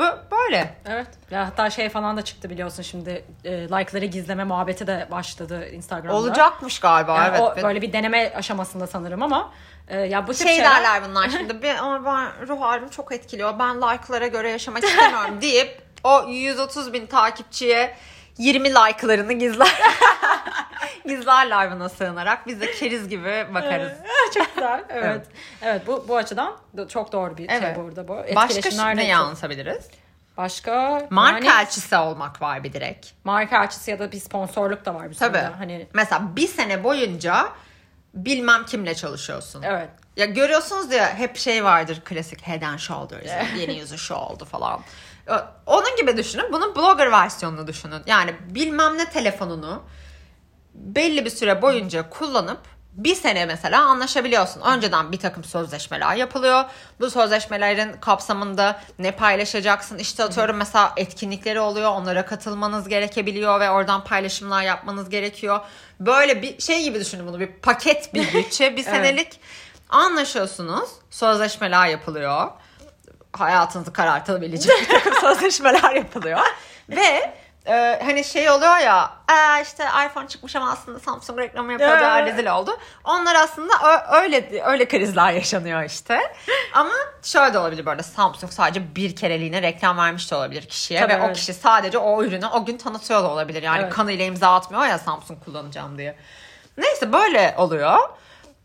[SPEAKER 1] Bu böyle.
[SPEAKER 2] Evet. Ya hatta şey falan da çıktı biliyorsun şimdi e, like'ları gizleme muhabbeti de başladı Instagram'da.
[SPEAKER 1] Olacakmış galiba
[SPEAKER 2] Yani
[SPEAKER 1] evet.
[SPEAKER 2] o böyle bir deneme aşamasında sanırım ama e, ya bu tip
[SPEAKER 1] şey
[SPEAKER 2] şeyler
[SPEAKER 1] derler bunlar şimdi bir, ama ben ruh halimi çok etkiliyor ben like'lara göre yaşamak istemiyorum deyip o 130 bin takipçiye 20 like'larını gizler. Gizlerler buna sığınarak biz de keriz gibi bakarız.
[SPEAKER 2] çok güzel. Evet.
[SPEAKER 1] Evet.
[SPEAKER 2] evet. bu bu açıdan da çok doğru bir
[SPEAKER 1] Evet.
[SPEAKER 2] şey burada bu.
[SPEAKER 1] Başka
[SPEAKER 2] çok-
[SPEAKER 1] anlatabiliriz?
[SPEAKER 2] Başka
[SPEAKER 1] Marka
[SPEAKER 2] yani
[SPEAKER 1] elçisi olmak var bir direkt.
[SPEAKER 2] marka açısı ya da bir sponsorluk da var bir
[SPEAKER 1] Tabii.
[SPEAKER 2] sürü. Hani
[SPEAKER 1] Mesela bir sene boyunca bilmem kimle çalışıyorsun.
[SPEAKER 2] evet.
[SPEAKER 1] Ya görüyorsunuz ya hep şey vardır klasik Head and Shoulders yeni yüzü şu oldu falan. Onun gibi düşünün. Bunun blogger versiyonunu düşünün. Yani bilmem ne telefonunu belli bir süre boyunca kullanıp bir sene mesela anlaşabiliyorsun. Önceden bir takım sözleşmeler yapılıyor. Bu sözleşmelerin kapsamında ne paylaşacaksın? İşte atıyorum mesela etkinlikleri oluyor. Onlara katılmanız gerekebiliyor ve oradan paylaşımlar yapmanız gerekiyor. Böyle bir şey gibi düşünün bunu. Bir paket bir bütçe. Bir
[SPEAKER 2] Evet.
[SPEAKER 1] senelik anlaşıyorsunuz. Sözleşmeler yapılıyor. Hayatınızı karartabilecek bir takım sözleşmeler yapılıyor. Ve e, hani şey oluyor ya "Aa, işte iPhone çıkmış ama aslında Samsung reklamı yapıyor da rezil oldu. Onlar aslında ö- öyle öyle krizler yaşanıyor işte. Ama şöyle de olabilir böyle Samsung sadece bir kereliğine reklam vermiş de olabilir kişiye
[SPEAKER 2] Tabii,
[SPEAKER 1] ve o
[SPEAKER 2] evet.
[SPEAKER 1] kişi sadece o ürünü o gün tanıtıyor da olabilir. Yani
[SPEAKER 2] Evet.
[SPEAKER 1] kanıyla imza atmıyor ya Samsung kullanacağım diye. Neyse böyle oluyor.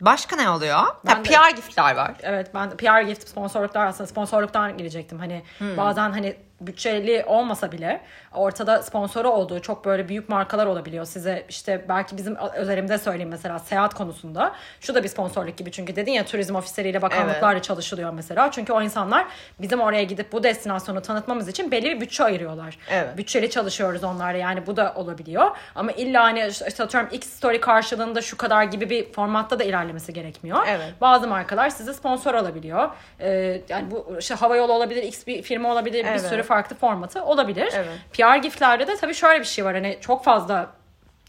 [SPEAKER 1] Başka ne oluyor?
[SPEAKER 2] Ben de-
[SPEAKER 1] PR giftler var.
[SPEAKER 2] Evet ben PR gift sponsorluklar aslında sponsorluktan girecektim. Hani
[SPEAKER 1] Hmm.
[SPEAKER 2] bazen hani bütçeli olmasa bile ortada sponsoru olduğu çok böyle büyük markalar olabiliyor. Size işte belki bizim özelimde söyleyeyim mesela seyahat konusunda. Şu da bir sponsorluk gibi çünkü dedin ya turizm ofisleriyle bakanlıklarla çalışılıyor mesela. Çünkü o insanlar bizim oraya gidip bu destinasyonu tanıtmamız için belli bir bütçe ayırıyorlar.
[SPEAKER 1] Evet.
[SPEAKER 2] Bütçeli çalışıyoruz onlarla yani bu da olabiliyor. Ama illa hani işte atıyorum X story karşılığında şu kadar gibi bir formatta da ilerlemesi gerekmiyor.
[SPEAKER 1] Evet.
[SPEAKER 2] Bazı markalar size sponsor alabiliyor. Ee, yani bu işte hava yolu olabilir, X bir firma olabilir,
[SPEAKER 1] Evet.
[SPEAKER 2] bir sürü farklı formatı olabilir.
[SPEAKER 1] Evet.
[SPEAKER 2] PR giftlerde de tabii şöyle bir şey var. Hani çok fazla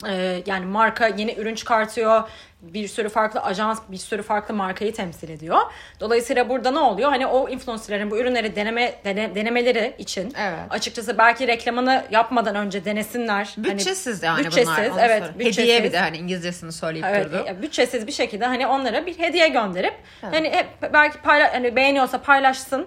[SPEAKER 2] e, yani marka yeni ürün çıkartıyor. Bir sürü farklı ajans, bir sürü farklı markayı temsil ediyor. Dolayısıyla burada ne oluyor? Hani o influencerlerin bu ürünleri deneme dene- denemeleri için
[SPEAKER 1] Evet.
[SPEAKER 2] açıkçası belki reklamını yapmadan önce denesinler. Hani
[SPEAKER 1] Bütçesiz yani
[SPEAKER 2] bütçesiz,
[SPEAKER 1] bunlar.
[SPEAKER 2] evet, bütçesiz.
[SPEAKER 1] Hediye bir de hani İngilizcesini söyleyip
[SPEAKER 2] Evet,
[SPEAKER 1] durdu.
[SPEAKER 2] bütçesiz bir şekilde hani onlara bir hediye gönderip hani hep belki payla hani beğeniyorsa paylaşsın.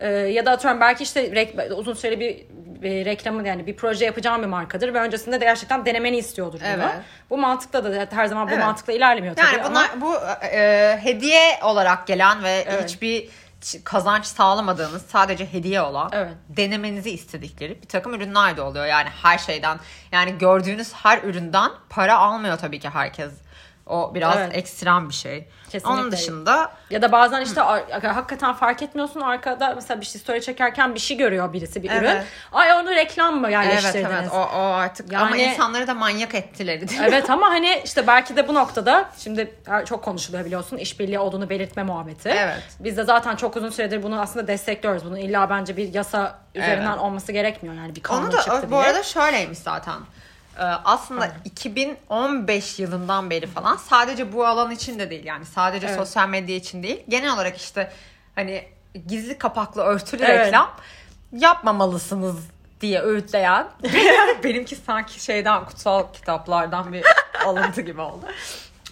[SPEAKER 2] Ee, ya da atıyorum belki işte rek- uzun süreli bir, bir reklamı yani bir proje yapacağım bir markadır ve öncesinde de gerçekten denemeni istiyordur bunu.
[SPEAKER 1] Evet.
[SPEAKER 2] Bu mantıkla da her zaman bu
[SPEAKER 1] Evet.
[SPEAKER 2] mantıkla ilerlemiyor tabii
[SPEAKER 1] Yani
[SPEAKER 2] ama
[SPEAKER 1] bunlar bu e, hediye olarak gelen ve
[SPEAKER 2] Evet.
[SPEAKER 1] hiçbir kazanç sağlamadığınız sadece hediye olan
[SPEAKER 2] Evet.
[SPEAKER 1] denemenizi istedikleri bir takım ürünler de oluyor. Yani her şeyden yani gördüğünüz her üründen para almıyor tabii ki herkes. O biraz
[SPEAKER 2] Evet.
[SPEAKER 1] ekstrem bir şey.
[SPEAKER 2] Kesinlikle.
[SPEAKER 1] Onun dışında
[SPEAKER 2] Ya da bazen işte ar- hakikaten fark etmiyorsun arkada mesela bir şey story çekerken bir şey görüyor birisi bir ürün.
[SPEAKER 1] Evet.
[SPEAKER 2] Ay onu reklam mı
[SPEAKER 1] evet
[SPEAKER 2] yerleştirdiniz?
[SPEAKER 1] evet o, o artık ama
[SPEAKER 2] Yani-
[SPEAKER 1] insanları da manyak ettiler.
[SPEAKER 2] Evet ama hani işte belki de bu noktada şimdi çok konuşuluyor biliyorsun işbirliği olduğunu belirtme muhabbeti.
[SPEAKER 1] Evet.
[SPEAKER 2] Biz de zaten çok uzun süredir bunu aslında destekliyoruz. Bunun illa bence bir yasa üzerinden
[SPEAKER 1] Evet.
[SPEAKER 2] olması gerekmiyor yani bir kanun
[SPEAKER 1] Onu da
[SPEAKER 2] çıktı
[SPEAKER 1] bu
[SPEAKER 2] diye.
[SPEAKER 1] arada şöyleymiş zaten. Ee, aslında 2015 yılından beri falan sadece bu alan için de değil yani sadece
[SPEAKER 2] Evet.
[SPEAKER 1] sosyal medya için değil genel olarak işte hani gizli kapaklı örtülü
[SPEAKER 2] Evet.
[SPEAKER 1] reklam yapmamalısınız diye öğütleyen benimki sanki şeyden kutsal kitaplardan bir alıntı gibi oldu.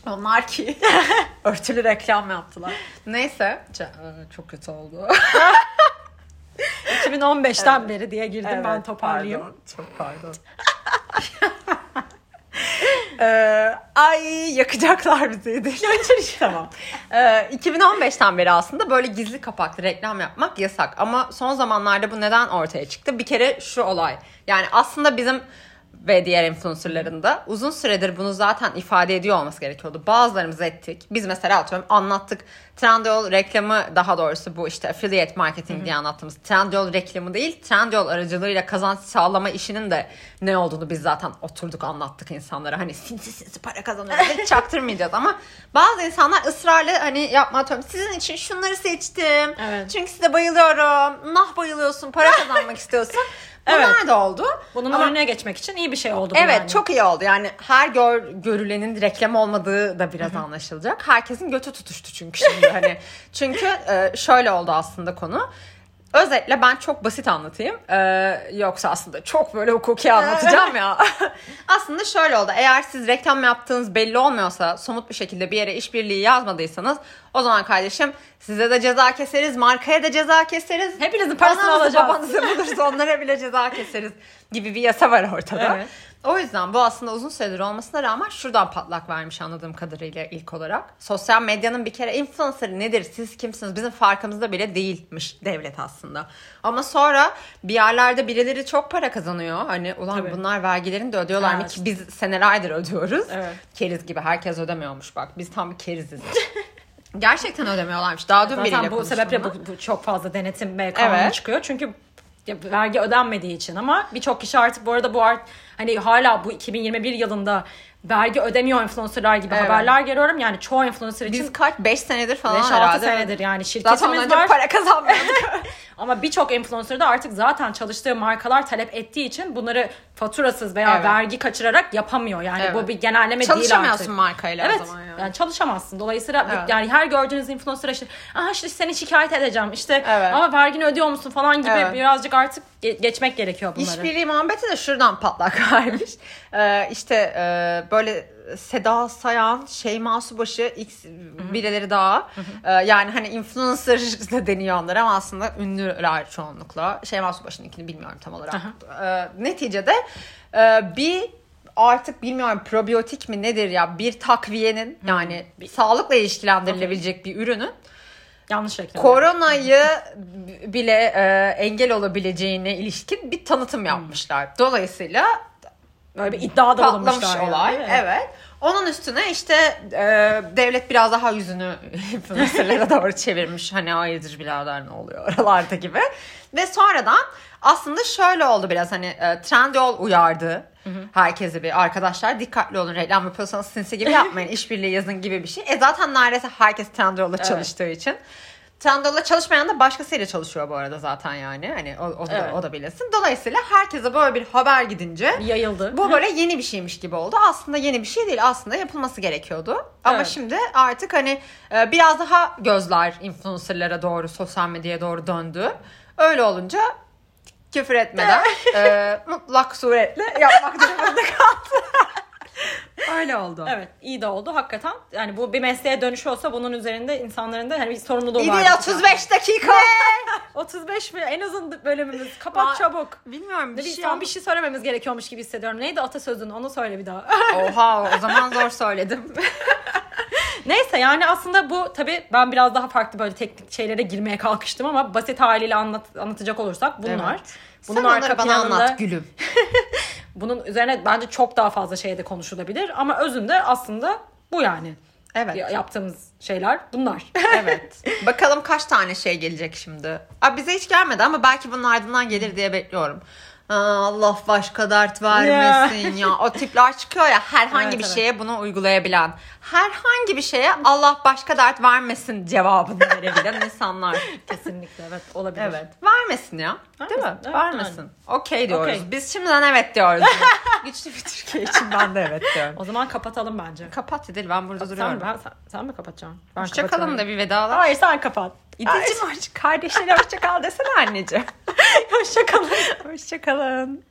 [SPEAKER 1] Onlar ki örtülü reklam yaptılar. Neyse e, çok kötü oldu.
[SPEAKER 2] 2015'ten beri diye girdim ben
[SPEAKER 1] Evet,
[SPEAKER 2] toparlayayım.
[SPEAKER 1] pardon, çok pardon. Ee, ay yakacaklar bizi. tamam. Ee, 2015'ten beri aslında böyle gizli kapaklı reklam yapmak yasak. Ama son zamanlarda bu neden ortaya çıktı? Bir kere şu olay. Yani aslında bizim ve diğer influencerların da uzun süredir bunu zaten ifade ediyor olması gerekiyordu. Bazılarımız ettik. Biz mesela atıyorum anlattık. Trendyol reklamı daha doğrusu bu işte affiliate marketing diye anlattığımız Trendyol reklamı değil. Trendyol aracılığıyla kazanç sağlama işinin de ne olduğunu biz zaten oturduk anlattık insanlara. Hani sinsi sinsi para kazanıyoruz çaktırmayacağız ama bazı insanlar ısrarla hani yapma atıyorum. Sizin için şunları seçtim.
[SPEAKER 2] Evet.
[SPEAKER 1] Çünkü size bayılıyorum. Nah bayılıyorsun. Para kazanmak istiyorsun. Bunlar
[SPEAKER 2] Evet.
[SPEAKER 1] da oldu.
[SPEAKER 2] Bunun
[SPEAKER 1] Ama-
[SPEAKER 2] önüne geçmek için iyi bir şey oldu
[SPEAKER 1] Evet
[SPEAKER 2] yani.
[SPEAKER 1] çok iyi oldu. Yani her gör, görülenin reklam olmadığı da biraz anlaşılacak. Herkesin götü tutuştu çünkü şimdi hani. Çünkü e, şöyle oldu aslında konu. Özetle ben çok basit anlatayım. Ee, yoksa aslında çok böyle hukuki anlatacağım ya. aslında şöyle oldu. Eğer siz reklam yaptığınız belli olmuyorsa, somut bir şekilde bir yere işbirliği yazmadıysanız o zaman kardeşim size de ceza keseriz, markaya da ceza keseriz.
[SPEAKER 2] Hepinizin parasını alacağız.
[SPEAKER 1] babanızı bulursa onlara bile ceza keseriz gibi bir yasa var ortada.
[SPEAKER 2] Evet.
[SPEAKER 1] O yüzden bu aslında uzun süredir olmasına rağmen şuradan patlak vermiş anladığım kadarıyla ilk olarak. Sosyal medyanın bir kere influencer nedir, siz kimsiniz bizim farkımızda bile değilmiş devlet aslında. Ama sonra bir yerlerde birileri çok para kazanıyor. Hani ulan
[SPEAKER 2] Tabii.
[SPEAKER 1] bunlar vergilerini de ödüyorlar mı
[SPEAKER 2] Evet.
[SPEAKER 1] ki biz senelerdir ödüyoruz.
[SPEAKER 2] Evet.
[SPEAKER 1] Keriz gibi herkes ödemiyormuş bak biz tam bir keriziz. Gerçekten ödemiyorlarmış. Daha dün biriyle
[SPEAKER 2] Zaten bu
[SPEAKER 1] konuştum
[SPEAKER 2] sebeple bu, bu çok fazla denetim ve kanun
[SPEAKER 1] Evet.
[SPEAKER 2] çıkıyor. Çünkü ya, vergi ödenmediği için ama birçok kişi artık bu arada bu art hani hala bu 2021 yılında vergi ödemiyor influencerlar gibi
[SPEAKER 1] Evet.
[SPEAKER 2] haberler görüyorum. Yani çoğu influencer için
[SPEAKER 1] Biz kaç 5 senedir falan
[SPEAKER 2] 5-6
[SPEAKER 1] herhalde.
[SPEAKER 2] senedir yani
[SPEAKER 1] Zaten
[SPEAKER 2] şirketimiz
[SPEAKER 1] önce
[SPEAKER 2] var.
[SPEAKER 1] para kazanmıyorduk.
[SPEAKER 2] Ama birçok influencer da artık zaten çalıştığı markalar talep ettiği için bunları faturasız veya
[SPEAKER 1] Evet.
[SPEAKER 2] vergi kaçırarak yapamıyor. Yani
[SPEAKER 1] Evet.
[SPEAKER 2] bu bir genelleme değil artık.
[SPEAKER 1] Çalışamıyorsun markayla
[SPEAKER 2] Evet.
[SPEAKER 1] o zaman yani.
[SPEAKER 2] Yani çalışamazsın. Dolayısıyla
[SPEAKER 1] Evet.
[SPEAKER 2] yani her gördüğünüz influencer işte aha işte seni şikayet edeceğim işte
[SPEAKER 1] Evet.
[SPEAKER 2] ama vergini ödüyor musun falan gibi
[SPEAKER 1] Evet.
[SPEAKER 2] birazcık artık ge- geçmek gerekiyor bunları.
[SPEAKER 1] İşbirliği muhabbeti de şuradan patlak vermiş. Ee, işte e, böyle Seda Sayan, Şeyma Subaşı, X birileri daha. Ee, yani hani influencer da deniyor onlara ama aslında ünlüler çoğunlukla. Şeyma Subaşı'nınkini bilmiyorum tam olarak. Ee, neticede e, bir artık bilmiyorum probiyotik mi nedir ya bir takviyenin yani sağlıkla ilişkilendirilebilecek bir ürünün
[SPEAKER 2] Yanlış reklam.
[SPEAKER 1] koronayı bile e, engel olabileceğine ilişkin bir tanıtım yapmışlar. Dolayısıyla
[SPEAKER 2] Böyle bir iddia da yani,
[SPEAKER 1] olay.
[SPEAKER 2] mi?
[SPEAKER 1] evet. Onun üstüne işte e, devlet biraz daha yüzünü influencerlara doğru çevirmiş. Hani hayırdır birader ne oluyor oralarda gibi. Ve sonradan aslında şöyle oldu biraz hani e, Trendyol uyardı. Herkese bir arkadaşlar dikkatli olun reklam yapıyorsanız sinsi gibi yapmayın işbirliği yazın gibi bir şey. E zaten neredeyse herkes Trendyol'la çalıştığı için. Trendyol'la çalışmayan da başkasıyla çalışıyor bu arada zaten yani. Hani o, o, da,
[SPEAKER 2] Evet.
[SPEAKER 1] o da bilesin. Dolayısıyla herkese böyle bir haber gidince
[SPEAKER 2] yayıldı.
[SPEAKER 1] bu böyle yeni bir şeymiş gibi oldu. Aslında yeni bir şey değil. Aslında yapılması gerekiyordu. Ama
[SPEAKER 2] Evet.
[SPEAKER 1] şimdi artık hani e, biraz daha gözler influencerlara doğru, sosyal medyaya doğru döndü. Öyle olunca küfür etmeden e, mutlak suretle yapmak durumunda kaldı. Öyle oldu.
[SPEAKER 2] Evet iyi de oldu hakikaten. Yani bu bir mesleğe dönüşüyorsa bunun üzerinde insanların da hani bir sorumluluğu
[SPEAKER 1] İyi
[SPEAKER 2] var.
[SPEAKER 1] değil 35 dakika.
[SPEAKER 2] 35 mi? En uzun bölümümüz. Kapat
[SPEAKER 1] Ma-
[SPEAKER 2] çabuk.
[SPEAKER 1] Bilmiyorum bir
[SPEAKER 2] Bir,
[SPEAKER 1] şey
[SPEAKER 2] son bir şey söylememiz gerekiyormuş gibi hissediyorum. Neydi atasözün? Onu söyle bir daha.
[SPEAKER 1] Oha o zaman zor söyledim.
[SPEAKER 2] Neyse yani aslında bu tabii ben biraz daha farklı böyle teknik şeylere girmeye kalkıştım ama basit haliyle anlat, anlatacak olursak bunlar.
[SPEAKER 1] Evet.
[SPEAKER 2] Bunun
[SPEAKER 1] Sen
[SPEAKER 2] arka
[SPEAKER 1] bana
[SPEAKER 2] planında
[SPEAKER 1] anlat gülüm.
[SPEAKER 2] bunun üzerine bence çok daha fazla şey de konuşulabilir ama özünde aslında Bu yani.
[SPEAKER 1] Evet.
[SPEAKER 2] Ya- Yaptığımız şeyler bunlar.
[SPEAKER 1] evet. Bakalım kaç tane şey gelecek şimdi. Aa, bize hiç gelmedi ama belki bunun ardından gelir diye bekliyorum. Aa, Allah başka dert vermesin ya. O tipler çıkıyor ya herhangi
[SPEAKER 2] Evet,
[SPEAKER 1] bir
[SPEAKER 2] evet.
[SPEAKER 1] şeye bunu uygulayabilen. Herhangi bir şeye Allah başka dert vermesin cevabını verebilen insanlar.
[SPEAKER 2] Kesinlikle evet olabilir.
[SPEAKER 1] Evet. Vermesin ya. Değil mi?
[SPEAKER 2] Vermesin, evet,
[SPEAKER 1] Vermesin. Okey diyoruz.
[SPEAKER 2] Okey.
[SPEAKER 1] Biz şimdiden evet diyoruz. Güçlü bir Türkiye için ben de evet diyorum.
[SPEAKER 2] O zaman kapatalım bence.
[SPEAKER 1] Kapat İdil ben burada
[SPEAKER 2] Sen,
[SPEAKER 1] duruyorum.
[SPEAKER 2] ben, sen, sen mi kapatacaksın? Ben
[SPEAKER 1] Hoşçakalın da bir vedalar.
[SPEAKER 2] Hayır sen kapat.
[SPEAKER 1] İdil'cim hoşça kardeşine hoşça kal desene anneciğim.
[SPEAKER 2] Hoşçakalın.
[SPEAKER 1] Hoşçakalın.